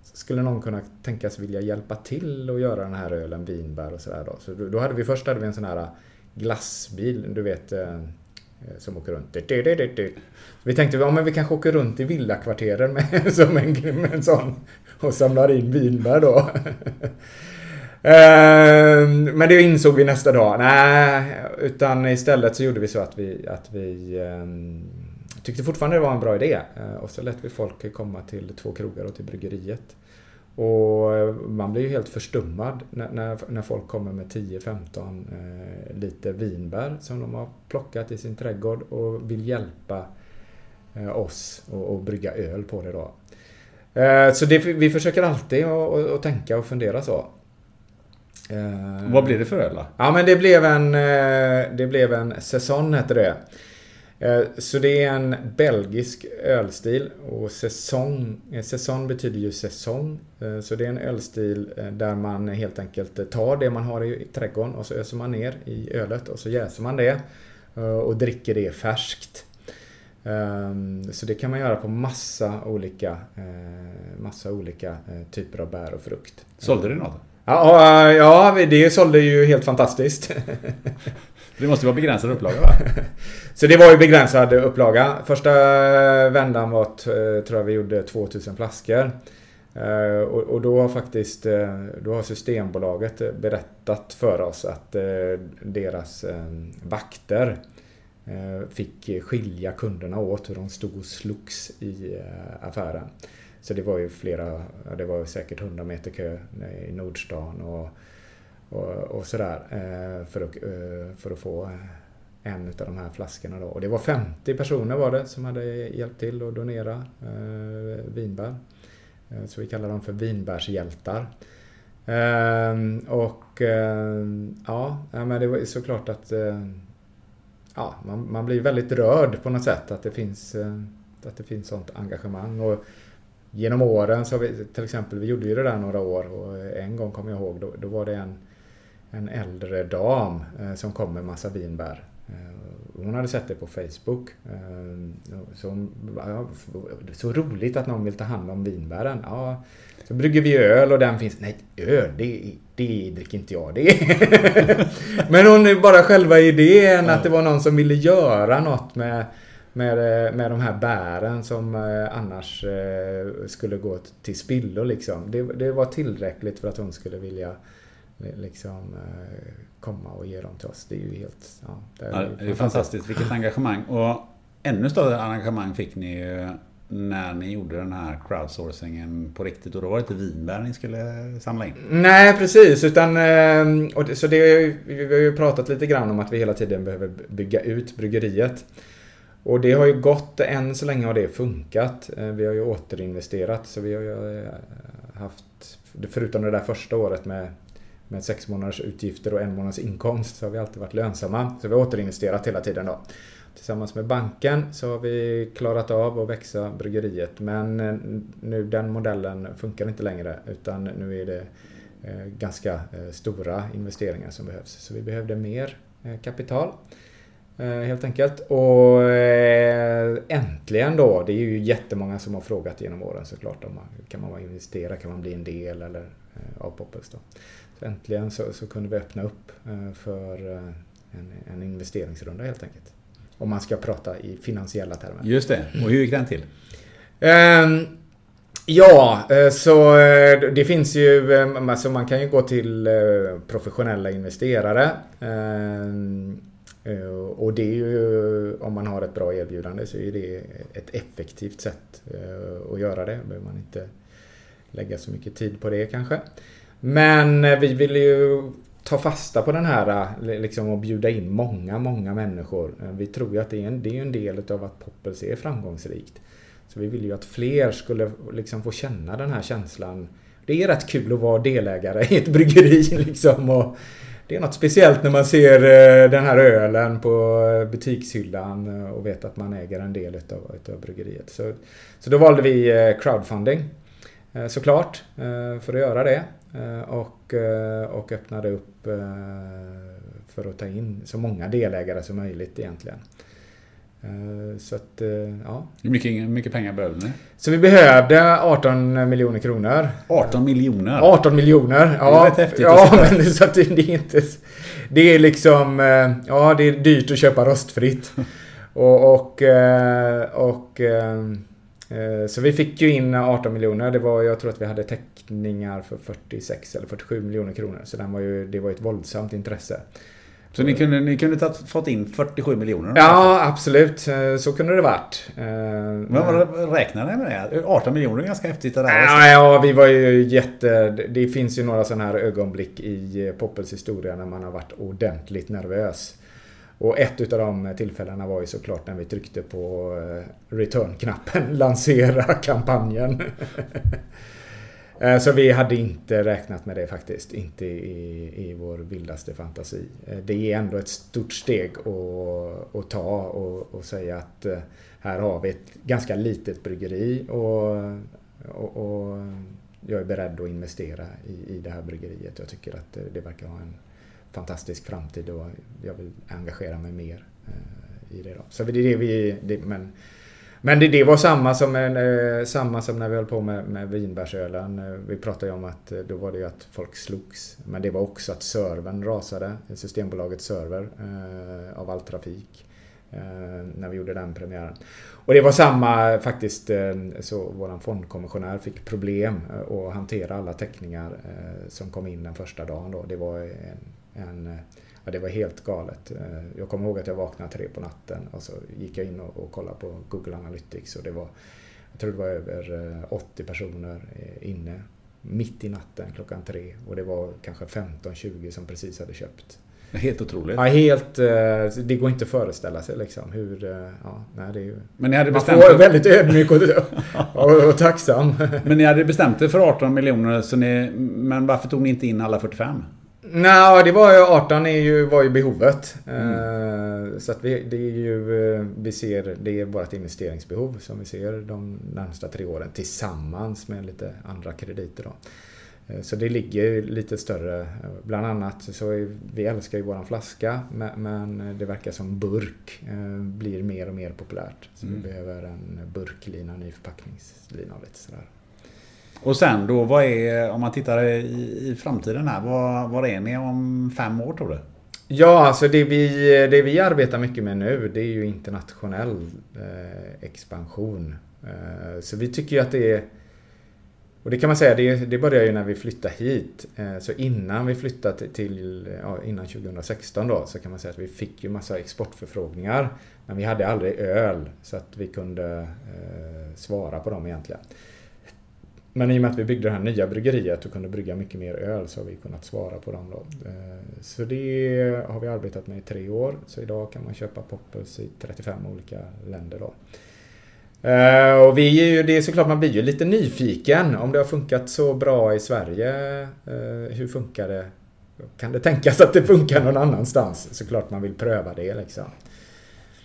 skulle någon kunna tänkas vilja hjälpa till och göra den här ölen vinbär och sådär då. Så då hade vi först hade vi en sån här glassbil, du vet Eh, som åker runt. Du, du, du, du. Vi tänkte, ja men vi kanske åker runt i villakvarteren med, [LAUGHS] som en, med en sån och samlar in vinbär då. [LAUGHS] Ehm, men det insåg vi nästa dag. Nej, utan istället så gjorde vi så att vi, att vi ehm, tyckte fortfarande det var en bra idé. Eh, och så lät vi folk komma till två krogar och till bryggeriet. Och eh, man blir ju helt förstummad när, när, när folk kommer med 10-15 eh, liter vinbär som de har plockat i sin trädgård och vill hjälpa eh, oss och, och brygga öl på det då. Eh, så det, vi försöker alltid att, att, att tänka och fundera så. Eh,
Vad blir det för öl då?
Ja men det blev en, eh, det blev en Saison heter det. Eh, Så det är en belgisk ölstil och säsong, eh, säsong betyder ju säsong. Eh, Så det är en ölstil där man helt enkelt tar det man har i trädgården och så öser man ner i ölet och så jäser man det och dricker det färskt. Ehm, Så det kan man göra på massa olika, massa olika typer av bär och frukt.
Sålde du något?
Ja, ja, det sålde ju helt fantastiskt. [LAUGHS]
Det måste vara begränsad upplaga va? [LAUGHS]
Så det var ju begränsad upplaga. Första vändan var, att, tror jag vi gjorde 2000 flaskor. Eh, och, då har faktiskt eh, då har Systembolaget eh, berättat för oss att deras vakter fick skilja kunderna åt hur de stod och slogs i affären. Så det var ju flera, ja, det var säkert 100 meter kö i Nordstan och, och, och sådär eh, för, att, eh, för att få eh, en av de här flaskorna då. Och det var 50 personer var det som hade hjälpt till att donera vinbär. Så vi kallar dem för vinbärshjältar. Ehm, och ehm, ja, men det var såklart att ja, man, man blir väldigt rörd på något sätt att det finns, att det finns sånt engagemang. Och genom åren så har vi till exempel, vi gjorde ju det där några år och en gång kommer jag ihåg, då, då var det en, en äldre dam eh, som kom med massa vinbär. Eh, Hon hade sett det på Facebook. Eh, Så, hon, ja, så roligt att någon vill ta hand om vinbären. Ja, så brygger vi öl och den finns. Nej, öl, det, det dricker inte jag. Det. [LAUGHS] Men hon är bara själva idén att det var någon som ville göra något med, med, eh, med de här bären som eh, annars eh, skulle gå till spillo liksom. Det, det var tillräckligt för att hon skulle vilja liksom komma och ge dem till oss. Det är ju helt... Ja,
det är, ja, det är fantastiskt. Vilket engagemang. Och ännu större engagemang fick ni ju när ni gjorde den här crowdsourcingen på riktigt. Och då var det inte vinbär ni skulle samla in?
Nej, precis. Utan, ehm, och det, så det, vi har ju pratat lite grann om att vi hela tiden behöver bygga ut bryggeriet. Och det har ju gått, än så länge har det funkat. Eh, vi har ju återinvesterat så vi har ju eh, haft, förutom det där första året med, med sex månaders utgifter och en månads inkomst så har vi alltid varit lönsamma. Så vi har återinvesterat hela tiden då. Tillsammans med banken så har vi klarat av att växa bryggeriet men eh, nu den modellen funkar inte längre utan nu är det eh, ganska eh, stora investeringar som behövs. Så vi behövde mer kapital. Helt enkelt. Och äntligen då, det är ju jättemånga som har frågat genom åren såklart. Om man, kan man investera, kan man bli en del eller, av Poppels då. Så äntligen så, så kunde vi öppna upp för en, en investeringsrunda helt enkelt. Om man ska prata i finansiella termer.
Just det, och hur gick den till?
Um, Ja, så det finns ju, alltså man kan ju gå till professionella investerare. Ehm, Eh, och det är ju, om man har ett bra erbjudande så är det ett effektivt sätt eh, att göra det. behöver man inte lägga så mycket tid på det kanske. Men eh, vi ville ju ta fasta på den här eh, liksom och bjuda in många, många människor. Eh, vi tror ju att det är en, det är en del av att Poppels är framgångsrikt. Så vi ville ju att fler skulle liksom få känna den här känslan. Det är rätt kul att vara delägare i ett bryggeri [LAUGHS] liksom och det är något speciellt när man ser den här ölen på butikshyllan och vet att man äger en del utav, utav bryggeriet. Så, så då valde vi crowdfunding såklart för att göra det och, och öppnade upp för att ta in så många delägare som möjligt egentligen. Eh, så att, eh, ja.
Hur mycket, mycket pengar behövde ni?
Så vi behövde 18 miljoner kronor.
18 miljoner?
18 miljoner, ja.
Det är rätt häftigt
Ja, men så att det, det är inte... Det är liksom... Eh, ja, det är dyrt att köpa rostfritt. [LAUGHS] Och... och, och så vi fick ju in 18 miljoner. Det var, jag tror att vi hade teckningar för 46 eller 47 miljoner kronor. Så den var ju, det var ett våldsamt intresse.
Så ni kunde, ni kunde ta, fått in 47 miljoner?
Ja, absolut. Eh, så kunde det varit. Eh,
men vad räknade ni med det? 18 miljoner är ganska häftigt. Det där
ja, ja, vi var ju jätte... Det finns ju några sådana här ögonblick i Poppels historia när man har varit ordentligt nervös. Och ett utav de tillfällena var ju såklart när vi tryckte på eh, return-knappen, [LAUGHS] lansera kampanjen. Eh, så vi hade inte räknat med det faktiskt. Inte i, i vår vildaste fantasi. Eh, det är ändå ett stort steg att, att ta och, och säga att här har vi ett ganska litet bryggeri och, och, och jag är beredd att investera i, i det här bryggeriet. Jag tycker att det, det verkar ha en fantastisk framtid och jag vill engagera mig mer eh, i det. Då. Så det är det vi... Det, men men det, det var samma som, en, eh, samma som när vi höll på med, med vinbärsölen. Eh, vi pratade ju om att då var det ju att folk slogs. Men det var också att servern rasade. Systembolagets server eh, av all trafik. Eh, när vi gjorde den premiären. Och det var samma faktiskt. Eh, så våran fondkommissionär fick problem att hantera alla teckningar som kom in den första dagen. Då. Det var en, en Ja, det var helt galet. Eh, jag kommer ihåg att jag vaknade tre på natten och så gick jag in och, och kollade på Google Analytics och det var jag tror det var över 80 eh, personer eh, inne mitt i natten klockan tre och det var kanske 15-20 som precis hade köpt.
Helt otroligt.
Ja, helt... Det går inte att föreställa sig liksom hur... Ja, nej, det är ju,
Men ni hade
man bestämt får väldigt ödmjuk och, [LAUGHS] och, och, tacksam.
Men ni hade bestämt er för 18 miljoner, så ni, men varför tog ni inte in alla 45?
Nej, det var ju 18 är ju, var ju behovet. Mm. Eh, så att vi, det är ju, eh, vi ser, det är vårt investeringsbehov som vi ser de närmsta tre åren tillsammans med lite andra krediter. Då. Eh, så det ligger lite större. Bland annat så är, vi älskar ju våran flaska men det verkar som burk blir mer och mer populärt. Så mm. vi behöver en burklina, ny förpackningslina och lite sådär.
Och sen då, vad är, om man tittar i, i framtiden här, vad, vad är ni om fem år tror du?
Ja, alltså det vi, det vi arbetar mycket med nu det är ju internationell eh, expansion. Eh, så vi tycker ju att det är Och det kan man säga, det, det började ju när vi flyttade hit. Eh, så innan vi flyttade till, ja, innan 2016 då, så kan man säga att vi fick ju massa exportförfrågningar. Men vi hade aldrig öl, så att vi kunde eh, svara på dem egentligen. Men i och med att vi byggde det här nya bryggeriet och kunde brygga mycket mer öl så har vi kunnat svara på dem då. Eh, så det har vi arbetat med i tre år. Så idag kan man köpa Poppels i 35 olika länder då. Eh, och vi är ju, det är såklart man blir ju lite nyfiken om det har funkat så bra i Sverige. Eh, hur funkar det? Kan det tänkas att det funkar någon annanstans? Såklart man vill pröva det liksom.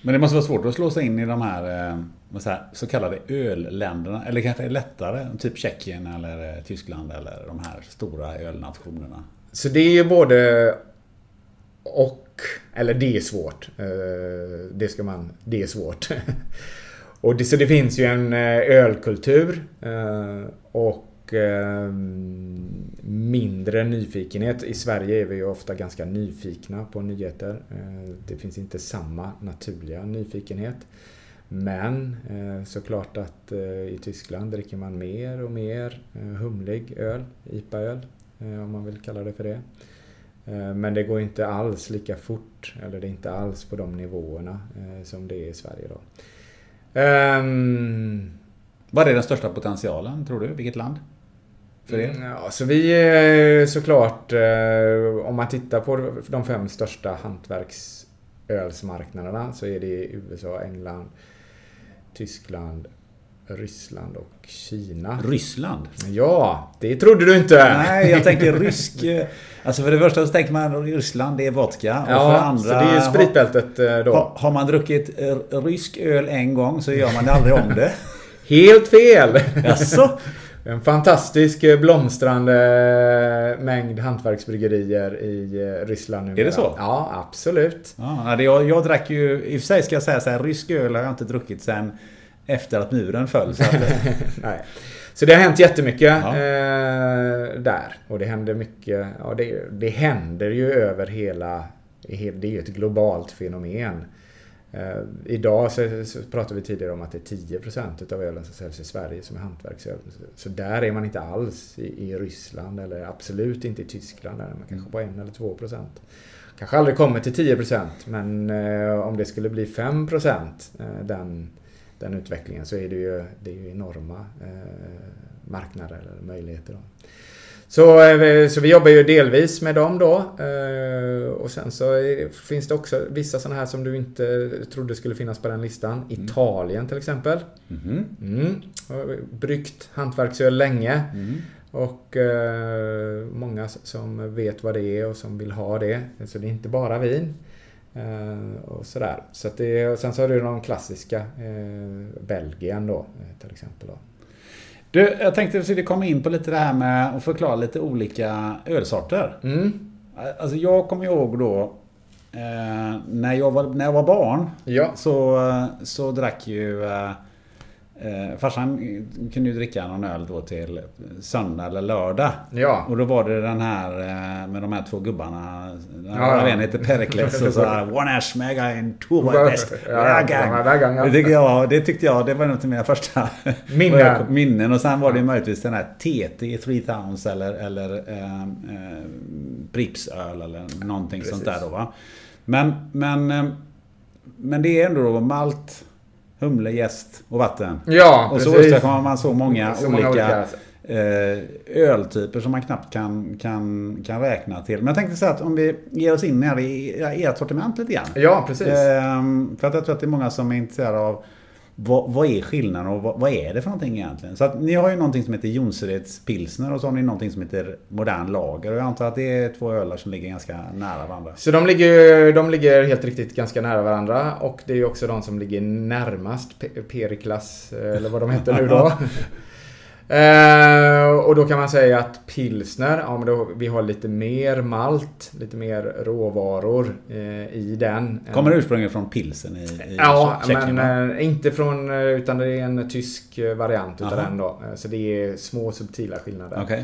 Men det måste vara svårt att slå sig in i de här, så, här så kallade ölländerna. Eller kanske lättare, typ Tjeckien eller eh, Tyskland eller de här stora ölnationerna.
Så det är ju både och. Eller det är svårt. Eh, det ska man... Det är svårt. [LAUGHS] Och det, så det finns ju en eh, ölkultur och mindre nyfikenhet. I Sverige är vi ju ofta ganska nyfikna på nyheter. Det finns inte samma naturliga nyfikenhet. Men såklart att i Tyskland dricker man mer och mer humlig öl, IPA-öl, om man vill kalla det för det. Men det går inte alls lika fort, eller det är inte alls på de nivåerna som det är i Sverige. Då. Um,
Vad är den största potentialen, tror du? Vilket land?
För er? Mm, ja, så vi är såklart, eh, om man tittar på de fem största hantverksölsmarknaderna så är det USA, England, Tyskland, Ryssland och Kina.
Ryssland?
Ja, det trodde du inte.
Nej, jag tänker rysk... Eh, alltså för det första så tänker man Ryssland, det är vodka.
Och ja, för andra, så det är spritbältet eh, då.
Har, har man druckit eh, rysk öl en gång så gör man aldrig om det. [LAUGHS]
Helt fel!
Jaså?
En fantastisk blomstrande mängd hantverksbryggerier i Ryssland
numera. Är det så?
Ja, absolut.
Ja, jag, jag drack ju, i och för sig ska jag säga så här, rysk öl har jag inte druckit sen efter att muren föll. Så, att, [LAUGHS]
Nej. så det har hänt jättemycket ja. eh, där. Och det händer mycket. Ja, det, det händer ju över hela... Det är ju ett globalt fenomen. Eh, idag så, så pratar vi tidigare om att det är 10% utav ölen som säljs i Sverige som är hantverksöl. Så där är man inte alls i, i Ryssland eller absolut inte i Tyskland. Där man kanske på 1 eller 2%. Kanske aldrig kommer till 10% men eh, om det skulle bli 5% eh, den den utvecklingen så är det ju, det är ju enorma eh, marknader eller möjligheter. Då. Så, eh, så vi jobbar ju delvis med dem då. Eh, och sen så finns det också vissa sådana här som du inte trodde skulle finnas på den listan. Mm. Italien till exempel. Mm. Mm. Bryggt hantverksöl länge. Mm. Och eh, många som vet vad det är och som vill ha det. Så det är inte bara vin. Eh, och sådär. Så det, och sen så har du de klassiska eh, Belgien då till exempel. Då.
Du, jag tänkte att vi skulle komma in på lite det här med att förklara lite olika ölsorter. Mm. Alltså jag kommer ihåg då eh, när, jag var, när jag var barn ja. så, så drack ju eh, Eh, farsan kunde ju dricka någon öl då till söndag eller lördag. Ja. Och då var det den här eh, med de här två gubbarna. Den ja, ja. heter Perikles och så här One Ash Mega in two West ja, ja, det, tyckte jag, det tyckte jag, det var nog till mina första [LAUGHS] minnen. [LAUGHS] minnen. Och sen var det möjligtvis den här TT 3000 eller, eller eh, eh, Pripsöl eller någonting Precis. sånt där då va. Men, men, eh, men det är ändå då malt humle, gäst och vatten.
Ja,
Och så åstadkommer man så många så olika, olika eh, öltyper som man knappt kan, kan, kan räkna till. Men jag tänkte säga att om vi ger oss in här i ert sortiment lite grann.
Ja, precis.
Eh, för att jag tror att det är många som är intresserade av vad, vad, är skillnaden och vad, vad, är det för någonting egentligen? Så att ni har ju någonting som heter Jonsereds pilsner och så har ni någonting som heter modern lager. Och jag antar att det är två ölar som ligger ganska nära varandra.
Så de ligger, de ligger helt riktigt ganska nära varandra. Och det är också de som ligger närmast Periklas, eller vad de heter nu då. [LAUGHS] Eh, och då kan man säga att pilsner, ja, men då, vi har lite mer malt, lite mer råvaror eh, i den.
Kommer ursprungligen från pilsen i, i
Ja, Tjeckien, men eh, inte från, eh, utan det är en tysk eh, variant utav den då. Eh, så det är små subtila skillnader.
Okay.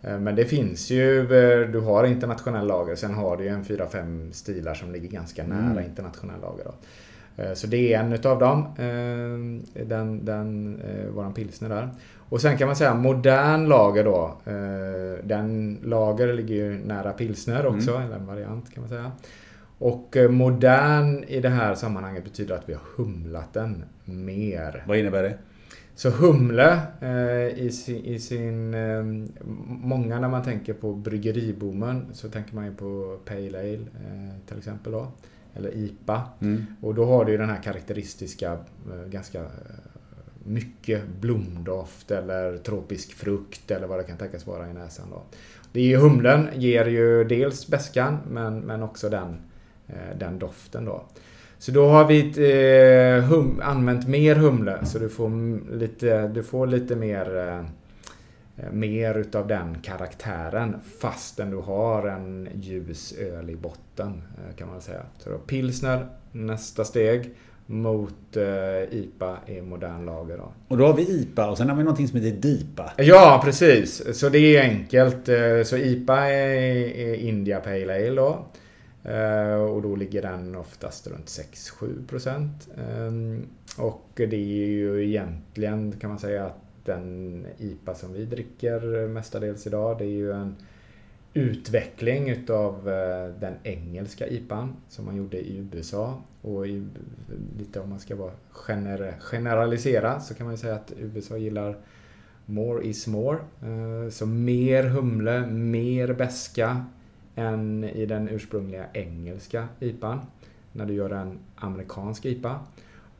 Men det finns ju, du har internationell lager, sen har du ju en 4-5 stilar som ligger ganska nära mm. internationell lager. Då. Så det är en utav dem, den, den, våran pilsner där. Och sen kan man säga modern lager då. Eh, den lager ligger ju nära pilsner också, eller en variant kan man säga. Och eh, modern i det här sammanhanget betyder att vi har humlat den mer.
Vad innebär det?
Så humle eh, i sin... I sin eh, många när man tänker på bryggeriboomen så tänker man ju på Pale Ale eh, till exempel då. Eller IPA. Och då har du ju den här karaktäristiska eh, ganska mycket blomdoft eller tropisk frukt eller vad det kan tänkas vara i näsan då. Det är ju humlen ger ju dels bäskan men, men också den, eh, den doften då. Så då har vi eh, hum, använt mer humle så du får lite, du får lite mer eh, eh, mer utav den karaktären fastän du har en ljus öl i botten eh, kan man säga. Så då pilsner, nästa steg mot eh, IPA i modern lager då.
Och då har vi IPA och sen har vi någonting som heter DIPA.
Ja, precis. Så det är enkelt. Eh, Så IPA är, är India Pale Ale då. Eh, Och då ligger den oftast runt 6-7 procent. Ehm, Och det är ju egentligen kan man säga att den IPA som vi dricker mestadels idag det är ju en utveckling utav eh, den engelska IPAn som man gjorde i USA. Och i, lite om man ska vara gener, generalisera så kan man ju säga att USA gillar More is more. Eh, så mer humle, mer beska än i den ursprungliga engelska IPAn. När du gör en amerikansk IPA.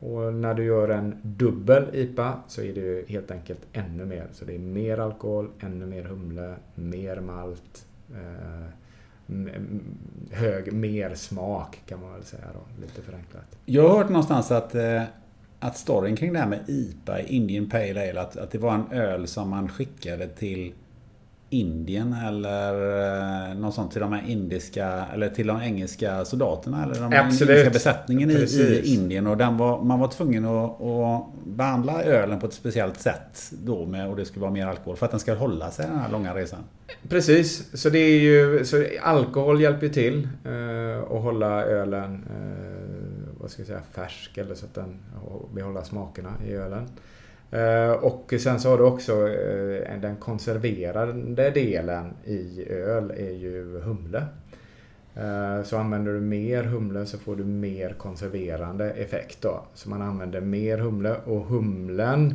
Och när du gör en dubbel IPA så är det ju helt enkelt ännu mer. Så det är mer alkohol, ännu mer humle, mer malt, Eh, hög, mer smak kan man väl säga då, lite förenklat.
Jag har hört någonstans att, eh, att storyn kring det här med IPA, Indian Pale Ale, att, att det var en öl som man skickade till Indien eller eh, något sånt till de här indiska eller till de engelska soldaterna eller de
Absolut.
indiska besättningen i, i. Indien och den var, man var tvungen att, att behandla ölen på ett speciellt sätt då med och det skulle vara mer alkohol för att den ska hålla sig den här långa resan.
Precis, så det är ju, så alkohol hjälper till eh, att hålla ölen eh, vad ska jag säga, färsk eller så att den och behålla smakerna i ölen. Eh, och sen så har du också eh, den konserverande delen i öl är ju humle. Eh, så använder du mer humle så får du mer konserverande effekt då. Så man använder mer humle och humlen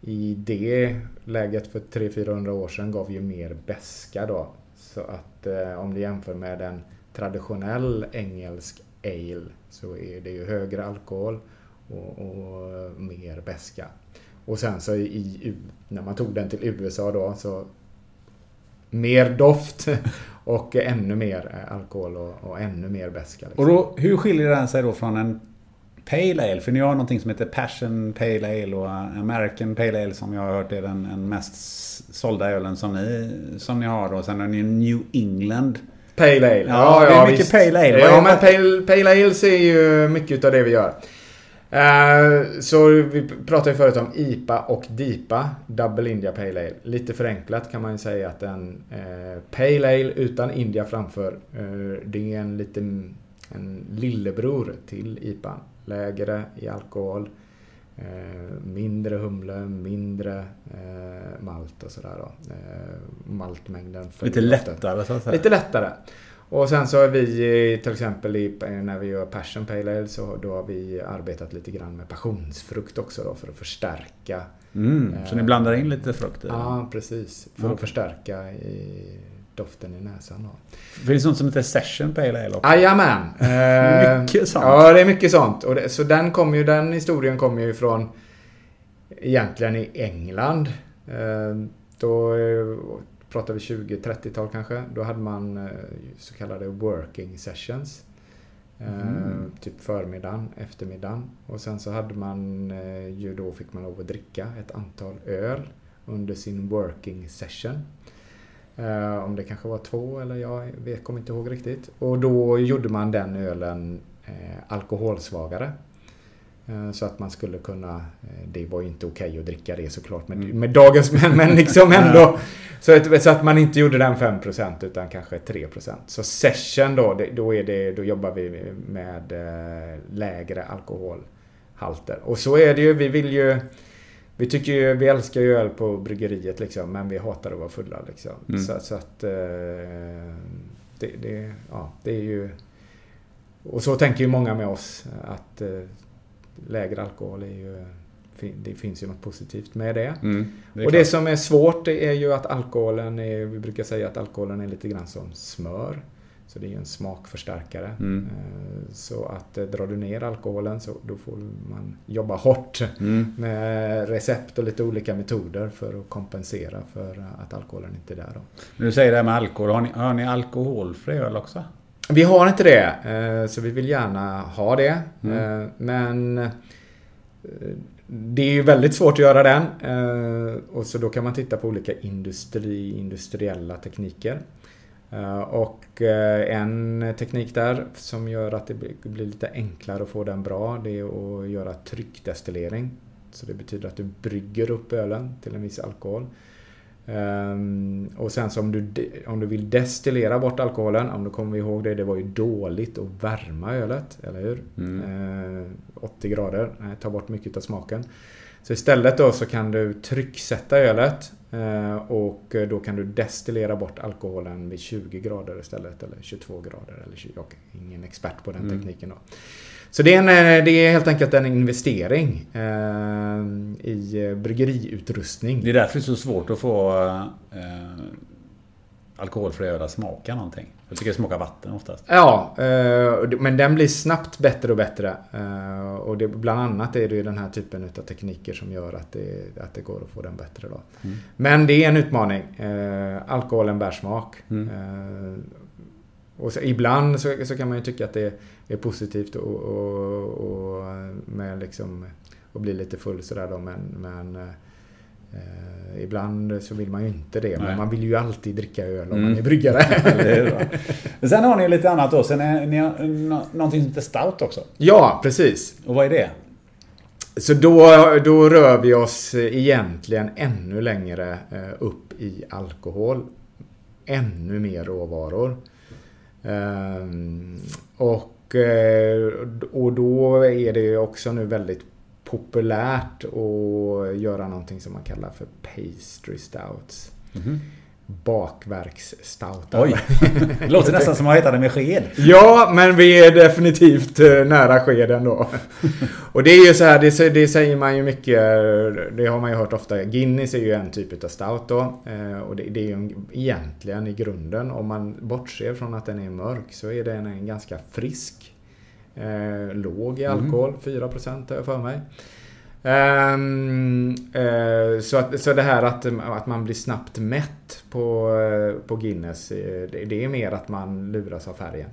i det läget för 300-400 år sedan gav ju mer beska då. Så att eh, om du jämför med en traditionell engelsk ale så är det ju högre alkohol och, och mer beska. Och sen så i, när man tog den till USA då så mer doft [LAUGHS] och ännu mer eh, alkohol och, och ännu mer beska. liksom.
Och då, hur skiljer den sig då från en Pale Ale? För ni har någonting som heter Passion Pale Ale och American Pale Ale som jag har hört är den, den mest sålda ölen som ni, som ni har. Och sen har ni New England.
Pale Ale.
Ja, det är mycket Pale Ale.
Ja, men Pale, Pale Ales är ju mycket av det vi gör. Eh, Så vi pratade ju förut om IPA och DIPA, Double India Pale Ale. Lite förenklat kan man ju säga att en eh, Pale Ale utan India framför, eh, det är en liten en lillebror till IPA. Lägre i alkohol, mindre humle, mindre malt och sådär då. Maltmängden
Lite lättare så att säga.
Lite lättare. Och sen så har vi eh, till exempel i, när vi gör Passion Pale Ale så då har vi arbetat lite grann med passionsfrukt också då för att förstärka.
Mm, så ni blandar in lite frukt i?
Ja, precis. För
Okej.
att förstärka i doften i näsan då.
Finns det något som heter Session Pale Ale också?
Jajamän! [LAUGHS] Eh,
Mycket sånt.
Ja, det är mycket sånt. Och det, så den, kommer ju, den historien kommer ju från egentligen i England. Eh, då eh, pratar vi 20-30-tal kanske. Då hade man eh, så kallade working sessions. Eh, Typ förmiddagen, eftermiddagen. Och sen så hade man eh, ju då fick man lov att dricka ett antal öl under sin working session. Om det kanske var två eller jag vet, kommer inte ihåg riktigt. Och då gjorde man den ölen alkoholsvagare. Så att man skulle kunna, det var ju inte okej att dricka det såklart med, med dagens män, men liksom ändå. Så att, så att man inte gjorde den 5% utan kanske 3%. Så session då, det, då, är det, då jobbar vi med eh, lägre alkoholhalter. Och så är det ju, vi vill ju vi tycker ju, vi älskar ju öl på bryggeriet liksom, men vi hatar att vara fulla liksom.
Mm.
Så, så att... Eh, det, det, ja, det är ju... Och så tänker ju många med oss att eh, lägre alkohol är ju... Det finns ju något positivt med det.
Mm, det
och det
klart.
som är svårt det är ju att alkoholen är, vi brukar säga att alkoholen är lite grann som smör. Så det är ju en smakförstärkare.
Mm.
Eh, Så att eh, drar du ner alkoholen så då får man jobba hårt
Mm.
med recept och lite olika metoder för att kompensera för att alkoholen inte är där. Då.
Du säger det här med alkohol. Har ni, har ni alkoholfri öl också?
Vi har inte det, eh, så vi vill gärna ha det.
Mm.
Men det är ju väldigt svårt att göra den. Eh, och så då kan man titta på olika industri, industriella tekniker. Eh, och eh, en teknik där som gör att det blir- blir lite enklare att få den bra, det är att göra tryckdestillering. Så det betyder att du brygger upp ölen till en viss alkohol. Ehm, och sen så om du, om du vill destillera bort alkoholen, om du kommer ihåg det, det var ju dåligt att värma ölet, eller hur? Ehm, 80 grader, nej, tar bort mycket av smaken. Så istället då så kan du trycksätta ölet eh, och då kan du destillera bort alkoholen vid 20 grader istället, eller 22 grader. Eller 20, jag är ingen expert på den
Mm.
tekniken då. Så det är, en, eh, det är helt enkelt en investering eh, i eh, bryggeriutrustning.
Det är därför det är så svårt att få eh, alkoholfri öl att smaka någonting. Jag tycker det smakar vatten oftast.
Ja, eh, men den blir snabbt bättre och bättre. Eh, Och det, bland annat är det ju den här typen av tekniker som gör att det, att det går att få den bättre. Då.
Mm.
Men det är en utmaning. Eh, Alkoholen bär smak. Eh, Och så, ibland så, så kan man ju tycka att det är positivt och, och, och med liksom att bli lite full sådär då. Men, men eh, ibland så vill man ju inte det.
Nej.
Men man vill ju alltid dricka öl om
Mm.
man är bryggare. [LAUGHS]
Bra. Men Sen har ni lite annat då. Sen är ni har nå- någonting som heter stout också.
ja, precis.
Och vad är det?
Så då, då rör vi oss egentligen ännu längre eh, upp i alkohol. Ännu mer råvaror. Ehm, Och, Eh, och då är det också nu väldigt populärt att göra någonting som man kallar för pastry stouts. Mhm. Bakverksstoutar.
Oj! Det låter nästan som att äta det med sked.
Ja, men vi är definitivt eh, nära skeden då. Och det är ju så här, det, det säger man ju mycket, det har man ju hört ofta. Guinness är ju en typ av stout då. eh, Och det, det är ju en- egentligen i grunden, om man bortser från att den är mörk, så är den en ganska frisk. Eh, låg i alkohol, 4% har jag för mig. Ehm, eh, så, att, så det här att, att man blir snabbt mätt på, eh, på Guinness, eh, det, det är mer att man luras av färgen.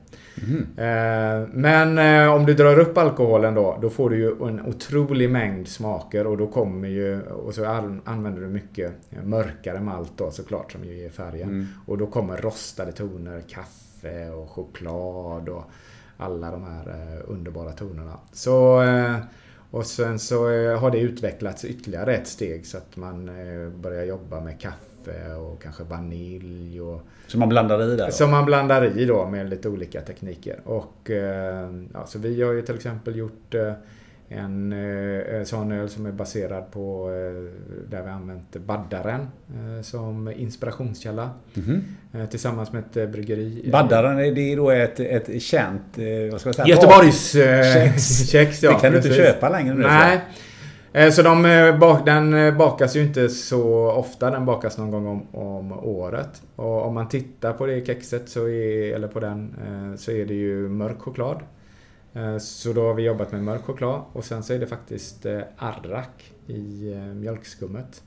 Eh, men eh, om du drar upp alkoholen då, då får du ju en otrolig mängd smaker och då kommer ju, och så an, använder du mycket mörkare malt då såklart som ju ger färgen. Och då kommer rostade toner, kaffe och choklad och alla de här underbara tonerna. Så och sen så eh, har det utvecklats ytterligare ett steg så att man eh, börjar jobba med kaffe och kanske vanilj och
Som man blandar i där
som man blandar i då med lite olika tekniker. Och eh, ja, så vi har ju till exempel gjort en eh, sån öl som är baserad på eh, där vi använt Baddaren eh, som inspirationskälla. Eh, tillsammans med ett bryggeri.
Baddaren, det är då ett, ett känt... Vad ska jag säga?
Göteborgs
Kex. [LAUGHS]
kex. ja,
Det kan du inte
precis.
köpa längre nu,
Nej. Så de, den bakas ju inte så ofta. Den bakas någon gång om, om året. Och om man tittar på det kexet, så är, eller på den, så är det ju mörk choklad. Eh, Så då har vi jobbat med mörk choklad. Och sen så är det faktiskt eh, arrak i eh, mjölkskummet.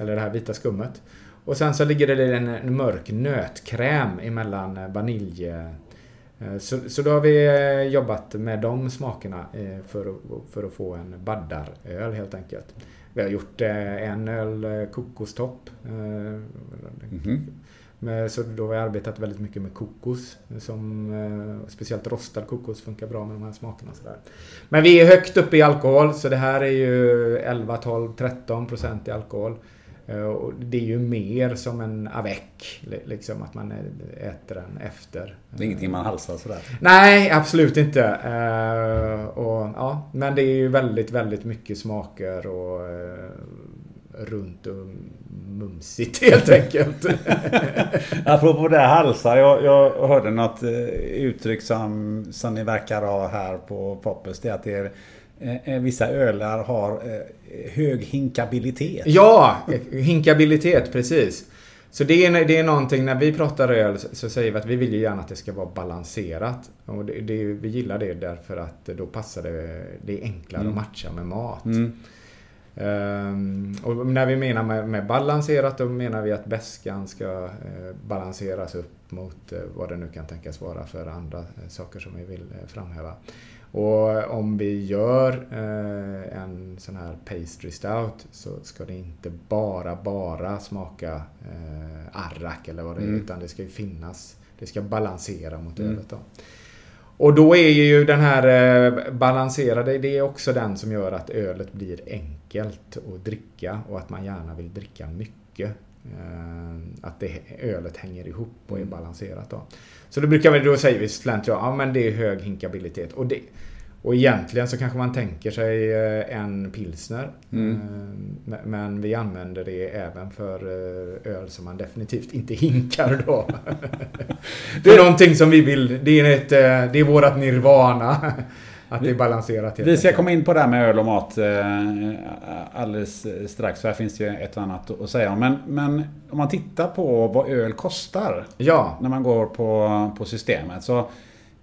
Eller det här vita skummet. Och sen så ligger det en, mörk nötkräm emellan vanilj Så, så då har vi jobbat med de smakerna för att, för att få en baddaröl helt enkelt. Vi har gjort en öl kokostopp. eh, med, så då har vi arbetat väldigt mycket med kokos. Som, eh, speciellt rostad kokos funkar bra med de här smakerna. Sådär. Men vi är högt uppe i alkohol så det här är ju 11, 12, 13 procent i alkohol. Eh, Och det är ju mer som en avec, li- liksom att man äter den efter.
Det är ingenting man halsar sådär.
Nej, absolut inte. Eh, och, ja, men det är ju väldigt, väldigt mycket smaker och eh, runt och mumsigt [LAUGHS] helt enkelt. [LAUGHS]
Apropå det halsar. Jag, jag hörde något eh, uttryck som, som ni verkar ha här på Poppers. Det är att det är, eh, vissa ölar har eh, hög hinkabilitet.
Ja, hinkabilitet precis. Så det är, det är någonting, när vi pratar öl så säger vi att vi vill ju gärna att det ska vara balanserat. Och det, det, vi gillar det därför att då passar det, det är enklare mm. att matcha med mat. Mm. Um, och när vi menar med, med, balanserat då menar vi att bäskan ska uh, balanseras upp mot uh, vad det nu kan tänkas vara för andra uh, saker som vi vill framhäva. Och om vi gör eh, en sån här pastry stout så ska det inte bara, bara smaka eh, arrak eller vad det är. Mm. Utan det ska ju finnas, det ska balansera mot mm. ölet. Då. Och då är ju den här eh, balanserade, det är också den som gör att ölet blir enkelt att dricka och att man gärna vill dricka mycket. Eh, att det, ölet hänger ihop och är mm. balanserat. Då. Så då brukar vi, då säger vi slentrian, ja men det är hög hinkabilitet. Och, det, och egentligen så kanske man tänker sig eh, en pilsner. Mm. Eh, men vi använder det även för öl som man definitivt inte hinkar då. [LAUGHS] det är någonting som vi vill, det är, ett, det är vårat nirvana. Att det är balanserat.
Vi ska komma in på det här med öl och mat alldeles strax. För här finns ju ett och annat att säga om. Men, men om man tittar på vad öl kostar.
Ja.
När man går på, på systemet. Så,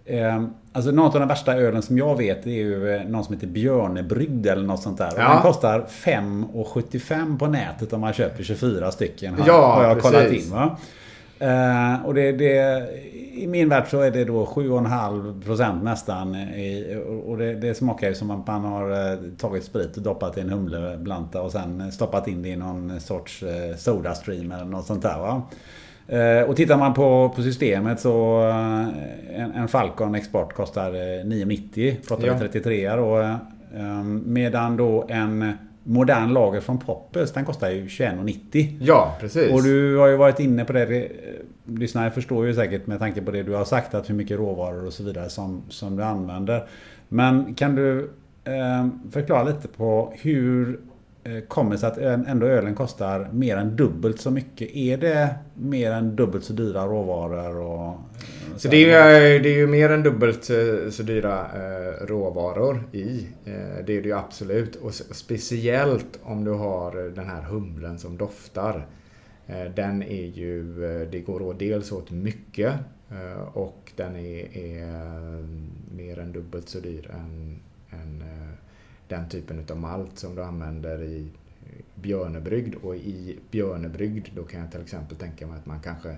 eh, alltså något av den värsta ölen som jag vet är ju någon som heter Björnebrygd eller något sånt där. Ja. Och den kostar 5,75 på nätet om man köper 24 stycken. Har,
ja,
har jag
precis.
kollat in. Va? Uh, och det, det, I min värld så är det då 7,5% nästan. I, och det, det, smakar ju som att man har uh, tagit sprit och doppat i en humleblanta och sen stoppat in det i någon sorts uh, Sodastream eller något sånt där. Va? och tittar man på, på systemet så en, en Falcon Export kostar 9,90. Pratar ja. 33 då. medan då en modern lager från Poppers, den kostar ju 21,90.
Ja, precis.
Och du har ju varit inne på det. Lyssnare förstår ju säkert med tanke på det du har sagt att hur mycket råvaror och så vidare som, som du använder. Men kan du eh, förklara lite på hur eh, kommer sig att ändå ölen kostar mer än dubbelt så mycket? Är det mer än dubbelt så dyra råvaror? Och, eh,
så det är, ju, det är ju mer än dubbelt eh, så dyra eh, råvaror i. Eh, det är det ju absolut. Och speciellt om du har den här humlen som doftar. Eh, den är ju, eh, det går åt dels åt mycket eh, och den är, är, mer än dubbelt så dyr än, än den typen av malt som du använder i björnebrygd. Och i björnebrygd då kan jag till exempel tänka mig att man kanske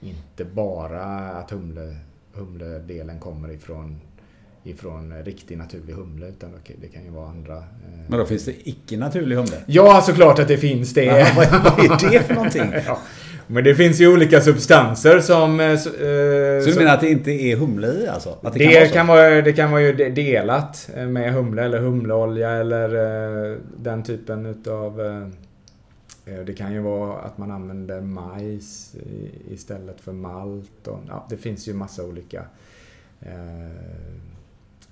inte bara att humle, humledelen kommer ifrån ifrån riktig naturlig humle utan det kan ju vara andra... Eh...
Men då finns det icke naturlig humle?
Ja, såklart att det finns det.
Ja, vad, vad är det för någonting? [LAUGHS] ja.
Men det finns ju olika substanser som... Eh, så
du som, menar att det inte är humle i alltså?
Att det, det, kan vara, kan vara det kan vara ju delat med humle eller humleolja eller eh, den typen utav... Eh, Eh, det kan ju vara att man använder majs istället för malt. Och, ja, det finns ju massa olika, eh,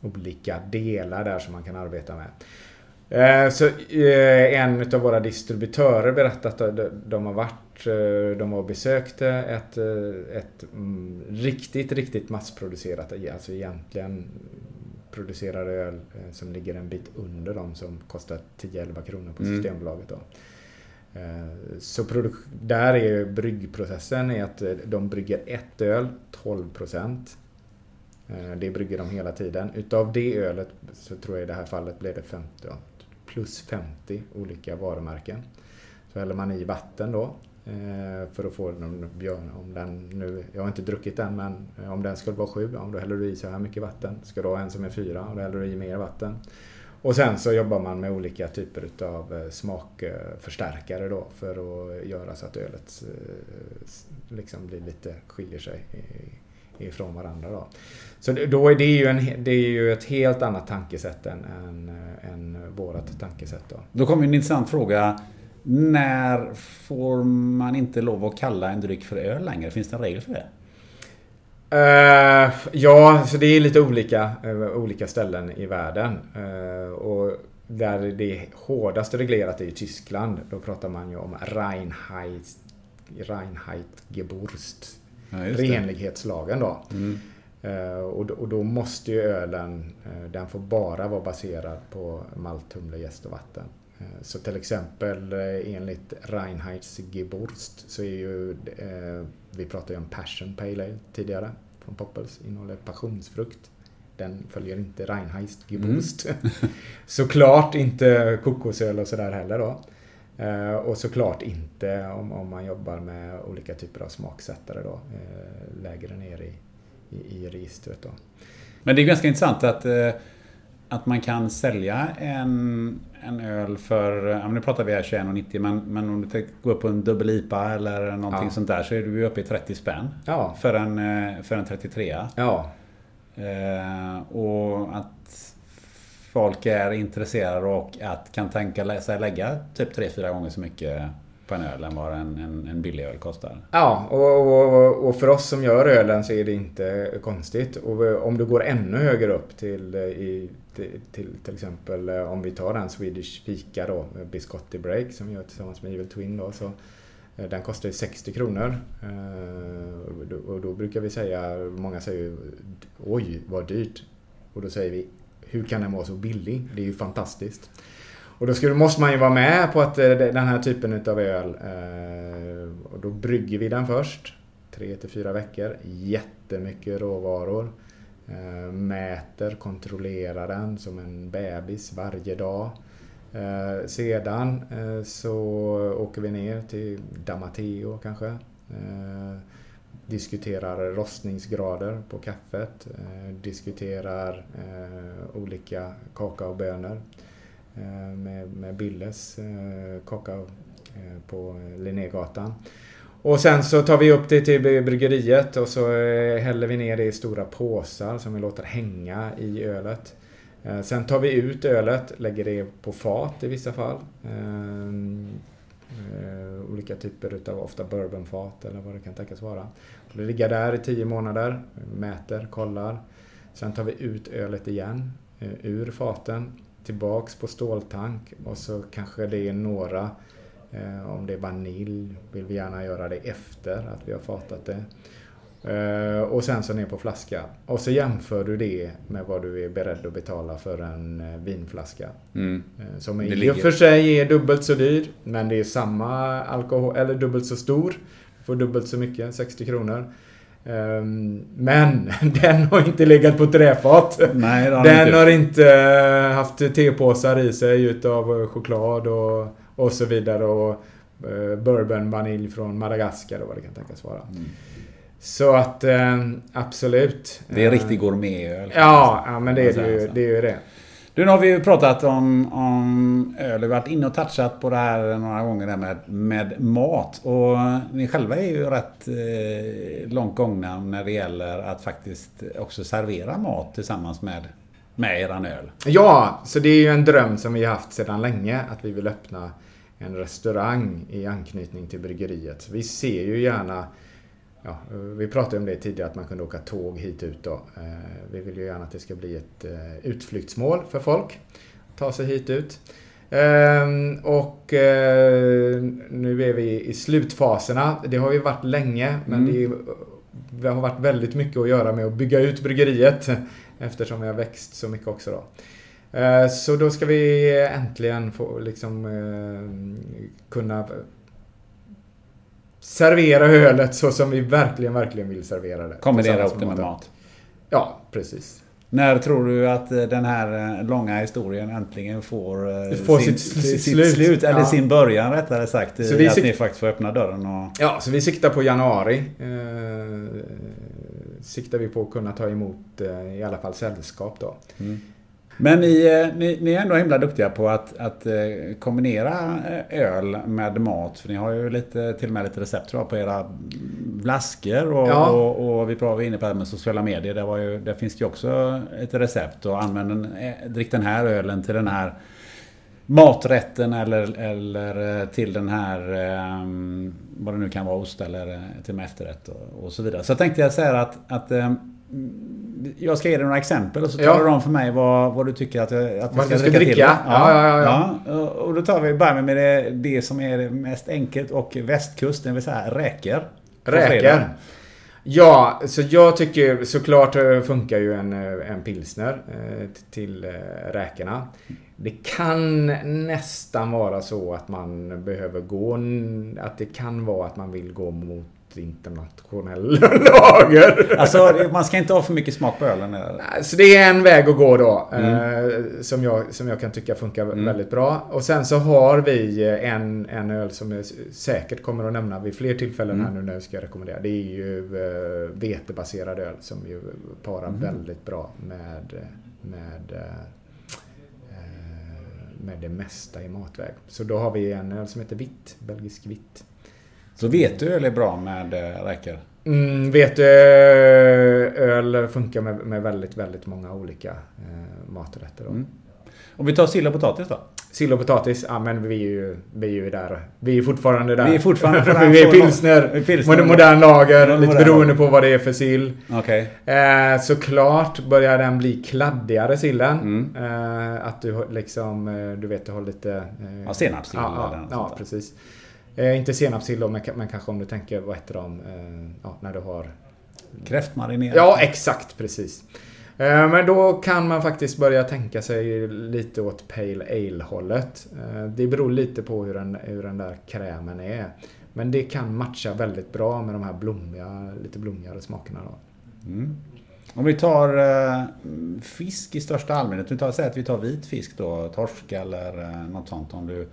olika delar där som man kan arbeta med. Eh, så eh, en av våra distributörer berättade att de har varit eh, de har besökt ett, ett mm, riktigt, riktigt massproducerat, alltså egentligen producerar öl som ligger en bit under de som kostar 10-11 kronor på mm. Systembolaget. Då. Så där är bryggprocessen är att de brygger ett öl, 12 procent. Eh, det brygger de hela tiden. Utav det ölet så tror jag i det här fallet blev det 50, plus 50 olika varumärken. Så häller man i vatten då eh, för att få den björn, om den nu, jag har inte druckit den men eh, om den skulle vara sju, då häller du i så här mycket vatten. Ska du ha en som är fyra, då häller du i mer vatten. Och sen så jobbar man med olika typer av smakförstärkare då för att göra så att ölet liksom blir lite, skiljer sig ifrån varandra. Då. Så då är det ju, en, det är ju ett helt annat tankesätt än, än, än vårat tankesätt. Då.
då kommer en intressant fråga. När får man inte lov att kalla en dryck för öl längre? Finns det en regel för det?
Uh, ja, så det är lite olika, uh, olika ställen i världen. Uh, och där det är hårdast reglerat är i Tyskland. Då pratar man ju om Reinheit, Reinheitgeburst.
Ja,
renlighetslagen då.
Mm.
Eh, och, då- och då måste ju ölen, eh, den får bara vara baserad på malt, humle, jäst och vatten. Eh, så till exempel enligt Reinheitsgeburst så är ju, vi pratade ju om Passion Pale Ale tidigare från Poppels, innehåller passionsfrukt. Den följer inte Reinheitsgeburst. [LAUGHS] såklart inte kokosöl och sådär heller då. Och såklart inte om, om man jobbar med olika typer av smaksättare då, lägre ner i, i, i registret då.
Men det är ganska intressant att, eh, att man kan sälja en, en öl för, ja, nu pratar vi här 21,90 men, men om du tänker gå upp på en dubbel IPA eller någonting
Ja.
sånt där så är du uppe i 30 spänn.
Ja.
För en, eh, för en 33
Ja,
eh, Och att folk är intresserade och att kan tänka sig lägga typ 3-4 gånger så mycket på en öl än vad en, en, en billig öl kostar.
ja och, och, och för oss som gör ölen så är det inte konstigt. Och om du går ännu högre upp till, eh, i, till, till, till exempel eh, om vi tar den Swedish Fika då, Biscotti Break som vi gör tillsammans med Evil Twin då. Så, eh, den kostar ju 60 kronor. Och då- Och då brukar vi säga, många säger ju oj vad dyrt. Och då säger vi hur kan den vara så billig? Det är ju fantastiskt. Och då skulle, måste man ju vara med på att eh, den här typen utav öl, eh, och då brygger vi den först. Tre till fyra veckor. Jättemycket råvaror. Eh, mäter, kontrollerar den som en bebis varje dag. Eh, sedan eh, så åker vi ner till Damateo kanske. Eh, diskuterar rostningsgrader på kaffet. Eh, diskuterar eh, olika kakaobönor eh, Eh, med, med Billes eh, kocka kakao eh, på Linnégatan. Och sen så tar vi upp det till bryggeriet och så häller vi ner det i stora påsar som vi låter hänga i ölet. Sen tar vi ut ölet, lägger det på fat i vissa fall. Olika typer utav ofta bourbonfat eller vad det kan tänkas vara. Det ligger där i tio månader, mäter, kollar. Sen tar vi ut ölet igen ur faten, tillbaks på ståltank och så kanske det är några, eh, om det är vanilj, vill vi gärna göra det efter att vi har fatat det. Eh, och sen så ner på flaska. Och så jämför du det med vad du är beredd att betala för en eh, vinflaska.
Mm.
Eh, Som i och för sig är dubbelt så dyr, men det är samma alkohol, eller dubbelt så stor. Du får dubbelt så mycket, 60 kronor. Ehm, Men [LAUGHS] den har inte legat på träfat.
Nej, den inte
har inte eh, haft tepåsar i sig utav eh, choklad och, och så vidare. Och eh, bourbon, vanilj från Madagaskar och vad det kan tänkas vara. Så att absolut.
Mm. Det är riktig gourmetöl.
Ja, ja men det är det ju, det. Är ju det.
Du, nu har vi ju pratat om, om öl. Vi har varit inne och touchat på det här några gånger där med, med mat. Och ni själva är ju rätt eh, långt gångna när det gäller att faktiskt också servera mat tillsammans med, med eran öl.
Ja, så det är ju en dröm som vi har haft sedan länge att vi vill öppna en restaurang i anknytning till bryggeriet. Vi ser ju gärna, ja, vi pratade om det tidigare, att man kunde åka tåg hit ut då. Eh, Vi vill ju gärna att det ska bli ett eh, utflyktsmål för folk. Ta sig hit ut. Ehm, Och eh, nu är vi i slutfaserna. Det har ju varit länge, men det, är, det har varit väldigt mycket att göra med att bygga ut bryggeriet. Eftersom vi har växt så mycket också då. Eh, Så då ska vi äntligen få liksom eh, kunna servera ölet så som vi verkligen, verkligen vill servera det.
Kombinera upp det med mat.
Ja, precis.
När tror du att eh, den här eh, långa historien äntligen får, eh,
Får
sin,
sitt
sitt,
slut?
slut? Eller
Ja.
sin början rättare sagt.
Så vi
att ni faktiskt får öppna dörren och...
Ja, så vi siktar på januari. Eh, siktar vi på att kunna ta emot eh, i alla fall sällskap då.
Men ni, eh, ni, ni är ändå himla duktiga på att, att eh, kombinera eh, öl med mat. För ni har ju lite, till och med lite recept tror jag, på era flaskor. Och,
Ja.
och, och vi var inne på det här med sociala medier. Där, var ju, där finns det ju också ett recept. Och använd eh, drick den här ölen till den här maträtten eller, eller till den här, vad det nu kan vara, ost eller till och med efterrätt och, och så vidare. Så jag tänkte jag säga att, att jag ska ge dig några exempel och så
Ja.
talar du om för mig vad, vad du tycker att, jag- att vi
jag ska
dricka till.
Ja, ja, ja, ja.
ja. Och då tar vi bara med det, det som är det mest enkelt och västkust, det vill säga räkor.
Räkor. Ja, så jag tycker såklart eh, funkar ju en, eh, en pilsner eh, till räkorna. Det kan nästan vara så att man behöver gå... Att det kan vara att man vill gå mot internationell [LAUGHS] lager.
Alltså, man ska inte ha för mycket smak på ölen. eller?
Så det är en väg att gå då.
Mm.
Eh, som, jag, som jag kan tycka funkar väldigt bra. Och sen så har vi eh, en, en öl som jag säkert kommer att nämna vid fler tillfällen här nu när jag ska rekommendera. Det är ju eh, vetebaserad öl som ju parar väldigt bra med, med, eh, med det mesta i matväg. Så då har vi en öl som heter Vitt, belgisk vitt.
Så veteöl är bra med eh, räkor.
Mm, vet du, öl funkar med, med väldigt, väldigt många olika eh, maträtter. Då.
Om vi tar sill och potatis då?
Sill och potatis, ja men vi är ju, vi är ju där. Vi är fortfarande där.
Vi är fortfarande [LAUGHS] på den
vi är pilsner,
pilsner.
modern, lager,
Modern
lite
lager.
beroende på vad det är för sill.
Okej.
Eh, såklart börjar den bli kladdigare sillen.
Mm.
Eh, att du liksom, eh, du vet, du har lite... Eh,
Ja, senapssill
Ja, ja, ja
sånt där.
Eh, inte senapssill då, men, men kanske om du tänker, vad heter de? Eh, ja, när du har...
Kräftmarinerat.
Ja, exakt precis. Eh, Men då kan man faktiskt börja tänka sig lite åt Pale Ale-hållet. Eh, Det beror lite på hur den, hur den där krämen är. Men det kan matcha väldigt bra med de här blommiga, lite blommigare smakerna då.
Om vi tar eh, fisk i största allmänhet. Vi tar, säg att vi tar vit fisk då. Torsk eller eh, något sånt. Om du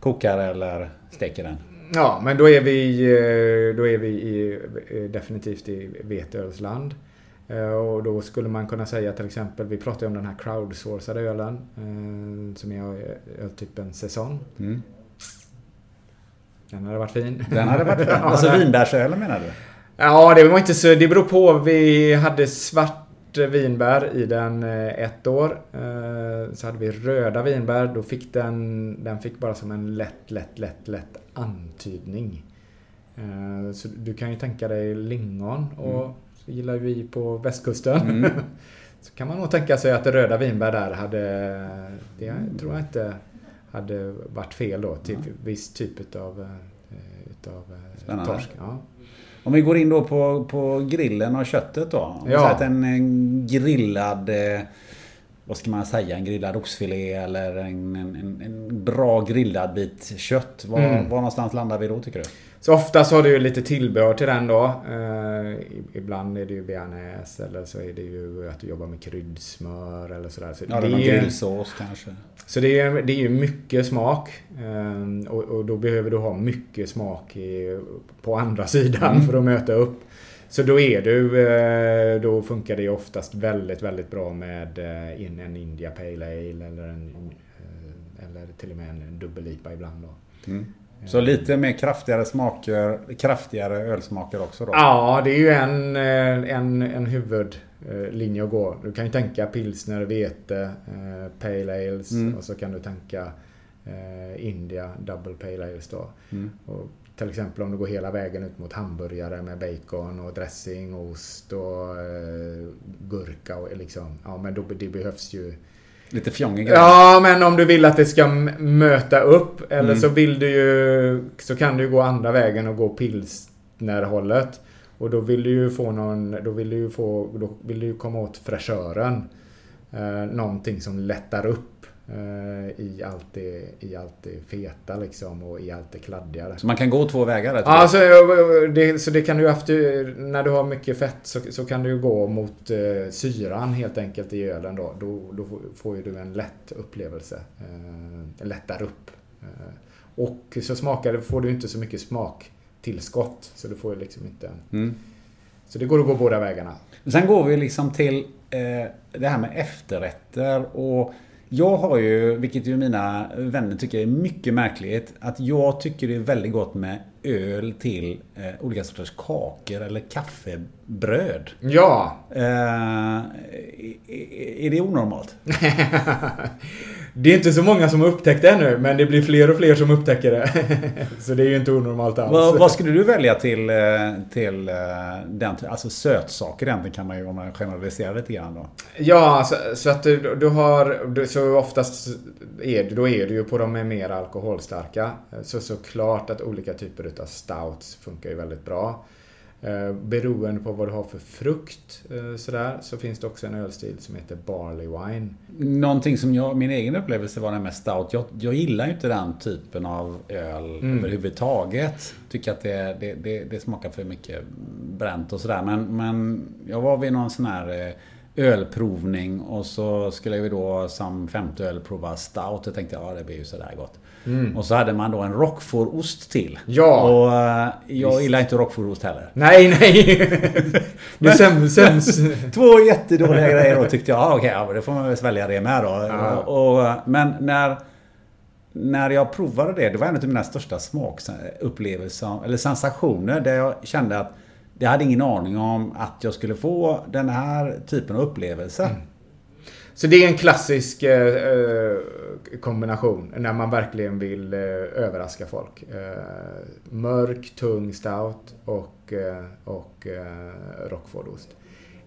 kokar eller steker den.
Ja, men då är vi, eh, då är vi i, eh, definitivt i veteölsland. Eh, Och då skulle man kunna säga till exempel, vi pratade om den här crowdsourcade ölen. Som är öltypen säsong.
Mm.
Den hade varit fin.
Den hade varit fin. [LAUGHS] Alltså vinbärsölen menar du?
Ja, det var inte så... Det beror på. Vi hade svart vinbär i den eh, ett år. Eh, Så hade vi röda vinbär. Då fick den... Den fick bara som en lätt, lätt, lätt, lätt antydning. Eh, Så du kan ju tänka dig lingon och så gillar vi på västkusten. [LAUGHS] Så kan man nog tänka sig att det röda vinbär där hade... Det tror jag inte hade varit fel då till viss typ utav, eh, utav eh,
Spännande.
torsk. Ja.
Om vi går in då på, på grillen och köttet då. Om
Ja.
att en, en grillad... eh, Vad ska man säga? En grillad oxfilé eller en, en, en, en bra grillad bit kött. Var,
Mm.
var någonstans landar vi då tycker du?
Så oftast har du ju lite tillbehör till den då. Eh, ibland är det ju bearnaise eller så är det ju att du jobbar med kryddsmör eller sådär. Så
Ja,
det,
någon
är,
grillsås kanske.
så det är, det är ju mycket smak. Eh, och, och då behöver du ha mycket smak i, på andra sidan för att möta upp. Så då är du, eh, då funkar det ju oftast väldigt, väldigt bra med eh, in en India Pale Ale eller, en, eh, eller till och med en dubbel-IPA ibland då.
Så lite mer kraftigare smaker, kraftigare ölsmaker också då?
Ja, det är ju en, eh, en, en huvudlinje att gå. Du kan ju tänka pilsner, vete, eh, pale ales och så kan du tänka eh, India double pale ales då. Och till exempel om du går hela vägen ut mot hamburgare med bacon och dressing, ost och eh, gurka och liksom. Ja, men då, det behövs ju
Lite fjongig.
Ja, men om du vill att det ska möta upp eller
Mm.
så vill du ju så kan du ju gå andra vägen och gå pilsnerhållet. Och då vill du ju få någon, då vill du ju få, då vill du ju komma åt fräschören. Eh, någonting som lättar upp i, allt det, i allt det feta liksom och i allt det kladdigare.
Så man kan gå två vägar
Ja,
tycker jag.
så, det, så det kan du efter, när du har mycket fett så, så kan du gå mot eh, syran helt enkelt i ölen då. Då, då får- får ju du en lätt upplevelse. Eh, lättar upp. Eh, och så smakar det, får du inte så mycket smaktillskott. Så du får ju liksom inte en...
Mm.
Så det går att gå båda vägarna.
Sen går vi liksom till eh, det här med efterrätter och jag har ju, vilket ju mina vänner tycker är mycket märkligt, att jag tycker det är väldigt gott med öl till eh, olika sorters kakor eller kaffebröd.
Ja,
Eh, är- är det onormalt? [LAUGHS]
Det är inte så många som har upptäckt det ännu, men det blir fler och fler som upptäcker det. [LAUGHS] så det är ju inte onormalt alls.
Vad, vad skulle du välja till, eh, till eh, den, alltså sötsaker egentligen kan man ju om man generaliserar lite grann då?
Ja, så, så att du, du har... Du, så oftast är då är det ju på de mer alkoholstarka. Så såklart att olika typer utav stouts funkar ju väldigt bra. Eh, beroende på vad du har för frukt eh, sådär, så finns det också en ölstil som heter Barley Wine.
Någonting som jag, min egen upplevelse var den med stout. Jag, jag gillar ju inte den typen av öl mm. överhuvudtaget. Tycker att det, det, det, det, smakar för mycket bränt och sådär. Men, men jag var vid någon sån här eh, ölprovning och så skulle vi då som femte öl prova stout. Jag tänkte ja det blir ju sådär gott. Mm. Och så hade man då en roquefort till.
Ja!
Och uh, jag gillar inte roquefort heller.
Nej, nej! [LAUGHS] Men, sämst, [LAUGHS] sämst.
Två jättedåliga grejer då tyckte jag. Ah, Okej, okay, ja, då får man väl svälja det med då. Ja. Och, men när, när jag provade det, det var en av mina största smakupplevelser, eller sensationer, där jag kände att jag hade ingen aning om att jag skulle få den här typen av upplevelse. Mm.
Så det är en klassisk eh, eh, kombination när man verkligen vill eh, överraska folk. Eh, mörk, tung stout och, eh, och eh, rockfordost.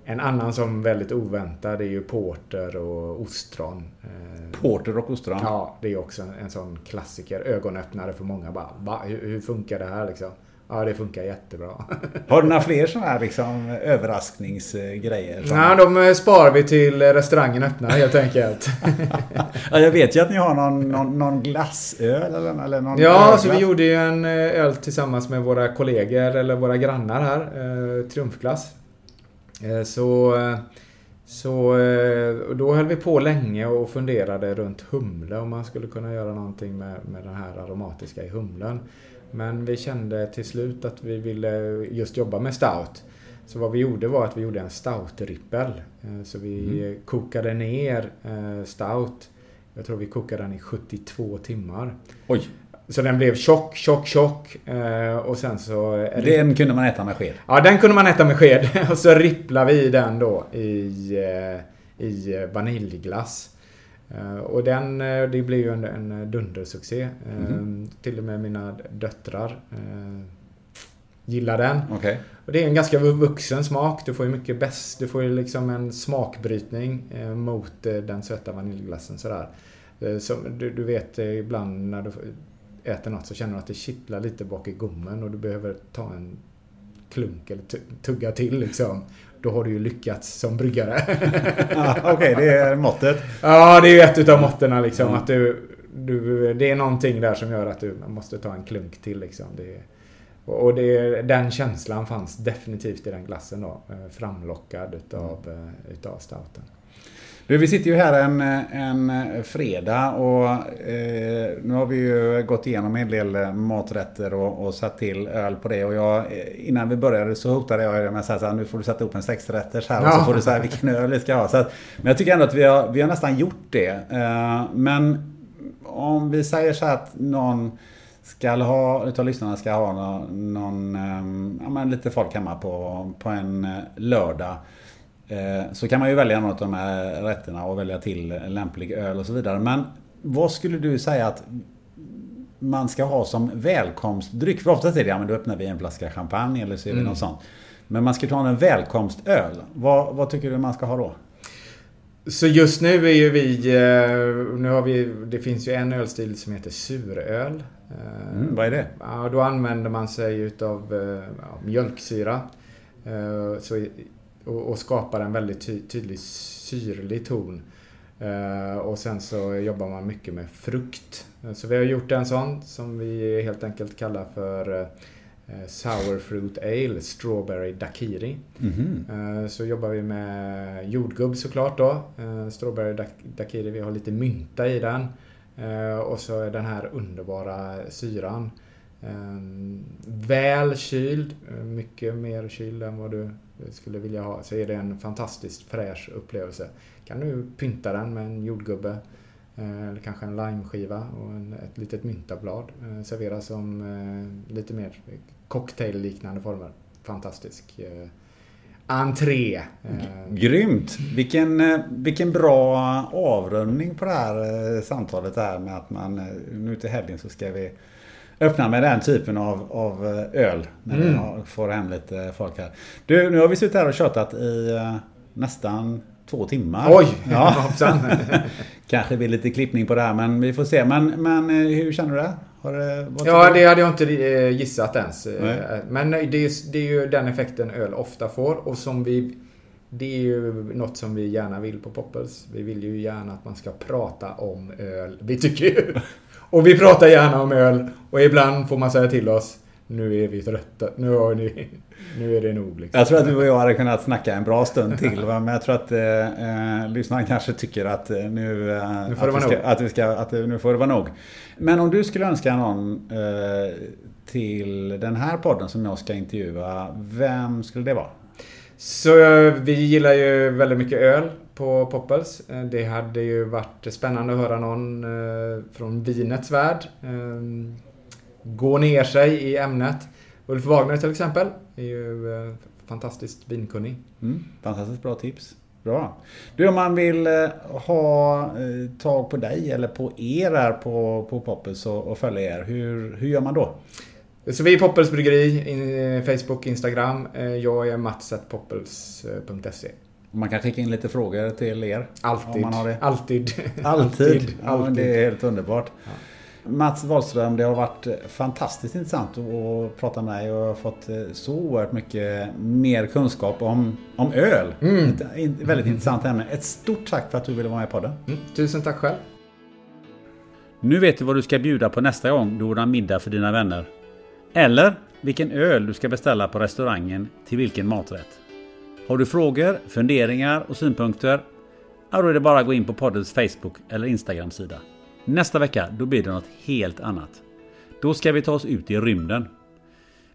En annan som väldigt oväntad är ju porter och ostron.
Porter och ostron?
Ja, det är också en, en sån klassiker. Ögonöppnare för många. Bara, va, hur, hur funkar det här liksom? Ja, det funkar jättebra. [LAUGHS]
Har du några fler sådana här liksom, överraskningsgrejer?
Som... Nej, de eh, sparar vi till restaurangen öppnar helt enkelt. [LAUGHS]
ja, jag vet ju att ni har någon, någon, någon glassöl eller, eller någon
Ja, ölglass. så vi gjorde ju en eh, öl tillsammans med våra kollegor eller våra grannar här. Eh, triumfglass. Eh, så... Så då höll vi på länge och funderade runt humle om man skulle kunna göra någonting med, med den här aromatiska i humlen. Men vi kände till slut att vi ville just jobba med stout. Så vad vi gjorde var att vi gjorde en stout-rippel. Eh, så vi mm. kokade ner eh, stout. Jag tror vi kokade den i 72 timmar.
Oj!
Så den blev tjock, tjock, tjock. Eh, och sen så...
Den kunde man äta med sked?
Ja, den kunde man äta med sked. [LAUGHS] Och så ripplade vi den då i, i vaniljglass. Eh, och den, eh, det blir ju en, en dundersuccé. Mm. Till och med mina döttrar gillar den.
Okay.
Och det är en ganska vuxen smak. Du får ju mycket bäst. Du får ju liksom en smakbrytning mot den söta vaniljglassen sådär. Så du, du vet ibland när du äter något så känner du att det kittlar lite bak i gommen och du behöver ta en klunk eller tugga till liksom då har du ju lyckats som bryggare.
ja, [LAUGHS] Okej, okay, det är måttet.
Ja, det är ju ett utav måtten liksom. Mm. Att du, du, det är någonting där som gör att du måste ta en klunk till liksom. Det, och det, den känslan fanns definitivt i den glassen då. Eh, framlockad utav, mm. utav stouten.
Du, vi sitter ju här en, en fredag och eh, nu har vi ju gått igenom en del maträtter och, och satt till öl på det. Och jag, innan vi började så hotade jag med att säga nu får du sätta upp en sexrätters här och så får du säga vilken öl vi ska ha. Så att, men jag tycker ändå att vi har, vi har nästan gjort det. Eh, men om vi säger så att någon ska ha, utav lyssnarna ska ha någon, någon eh, ja, men lite folk hemma på, på en lördag. Eh, så kan man ju välja något av de här rätterna och välja till en lämplig öl och så vidare. Men vad skulle du säga att man ska ha som välkomstdryck? För oftast är det, ja men då öppnar vi en flaska champagne eller så är det mm. något sånt. Men man ska ta en välkomstöl. Vad, vad tycker du man ska ha då?
Så just nu är ju vi, eh, nu har vi, det finns ju en ölstil som heter suröl.
Mm, vad är det?
Ja, då använder man sig utav ja, mjölksyra. Så och, och skapar en väldigt ty tydlig syrlig ton. Uh, och sen så jobbar man mycket med frukt. Uh, så vi har gjort en sån som vi helt enkelt kallar för uh, Sour Fruit Ale, Strawberry Dakiri. Mm -hmm. Så jobbar vi med jordgubb såklart då. Strawberry Dakiri, vi har lite mynta i den. Och så den här underbara syran. Väl kyld, mycket mer kyld än vad du Eh, skulle vilja ha så är det en fantastiskt fräsch upplevelse. Kan du pynta den med en jordgubbe eh, eller kanske en limeskiva och en, ett litet myntablad. Eh, servera som lite mer cocktail-liknande former. Fantastisk. entré.
Grymt! Vilken, vilken bra avrundning på det här samtalet där med att man nu till helgen så ska vi öppna med den typen av, av eh, öl. När vi
Mm.
har- får hem lite folk här. Du, nu har vi suttit här och tjatat i eh, nästan två timmar.
Oj!
Ja. [LAUGHS] [LAUGHS] Kanske blir lite klippning på det här men vi får se. Men, men eh, hur känner du det? Har det
Ja, det hade jag inte gissat ens.
Nej.
Men det är, det är ju den effekten öl ofta får och som vi... Det är ju något som vi gärna vill på Poppels. Vi vill ju gärna att man ska prata om öl. Vi tycker ju... Och vi pratar gärna om öl. Och ibland får man säga till oss Nu är vi trötta. Nu, har ni, nu är det nog. Liksom.
Jag tror att du och jag hade kunnat snacka en bra stund till. Va? Men jag tror att eh, eh, lyssnaren kanske tycker att eh, nu, eh,
Nu får det
att,
vara
ska,
nog.
att, vi ska, att nu får det vara nog. Men om du skulle önska någon eh, till den här podden som jag ska intervjua. Vem skulle det vara?
Så vi gillar ju väldigt mycket öl på Poppels. Eh, Det hade ju varit spännande att höra någon eh, från vinets värld eh, gå ner sig i ämnet. Ulf Wagner till exempel är ju fantastiskt vinkunnig.
Mm, fantastiskt bra tips. Bra. Du, om man vill ha tag på dig eller på er här på, på Poppels och, och följa er. Hur, hur gör man då?
Så vi är Poppels Bryggeri, Facebook, Instagram. Jag är mats.poppels.se.
Man kan skicka in lite frågor till er.
Alltid.
Om man har det.
Alltid. [LAUGHS]
Alltid. Ja, det är helt underbart. Mats Wahlström, det har varit fantastiskt intressant att prata med dig och jag har fått eh, så oerhört mycket mer kunskap om, om öl.
Mm.
Ett väldigt intressant ämne. Ett stort tack för att du ville vara med på podden.
Mm, tusen tack själv.
Nu vet du vad du ska bjuda på nästa gång du ordnar middag för dina vänner. Eller vilken öl du ska beställa på restaurangen till vilken maträtt. Har du frågor, funderingar och synpunkter? Ja, då är det bara att gå in på poddens Facebook eller Instagram-sida. Nästa vecka, då blir det något helt annat. Då ska vi ta oss ut i rymden.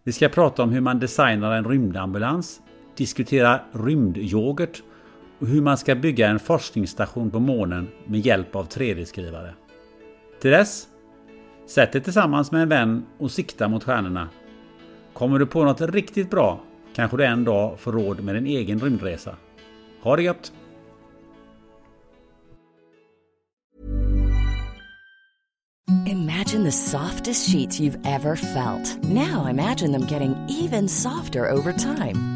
Vi ska prata om hur man designar en rymdambulans, diskutera rymdyoghurt och hur man ska bygga en forskningsstation på månen med hjälp av 3D-skrivare. Till dess, sätt dig tillsammans med en vän och sikta mot stjärnorna. Kommer du på något riktigt bra kanske du en dag får råd med din egen rymdresa. Ha det gött!
Imagine the softest sheets you've ever felt. Now imagine them getting even softer over time.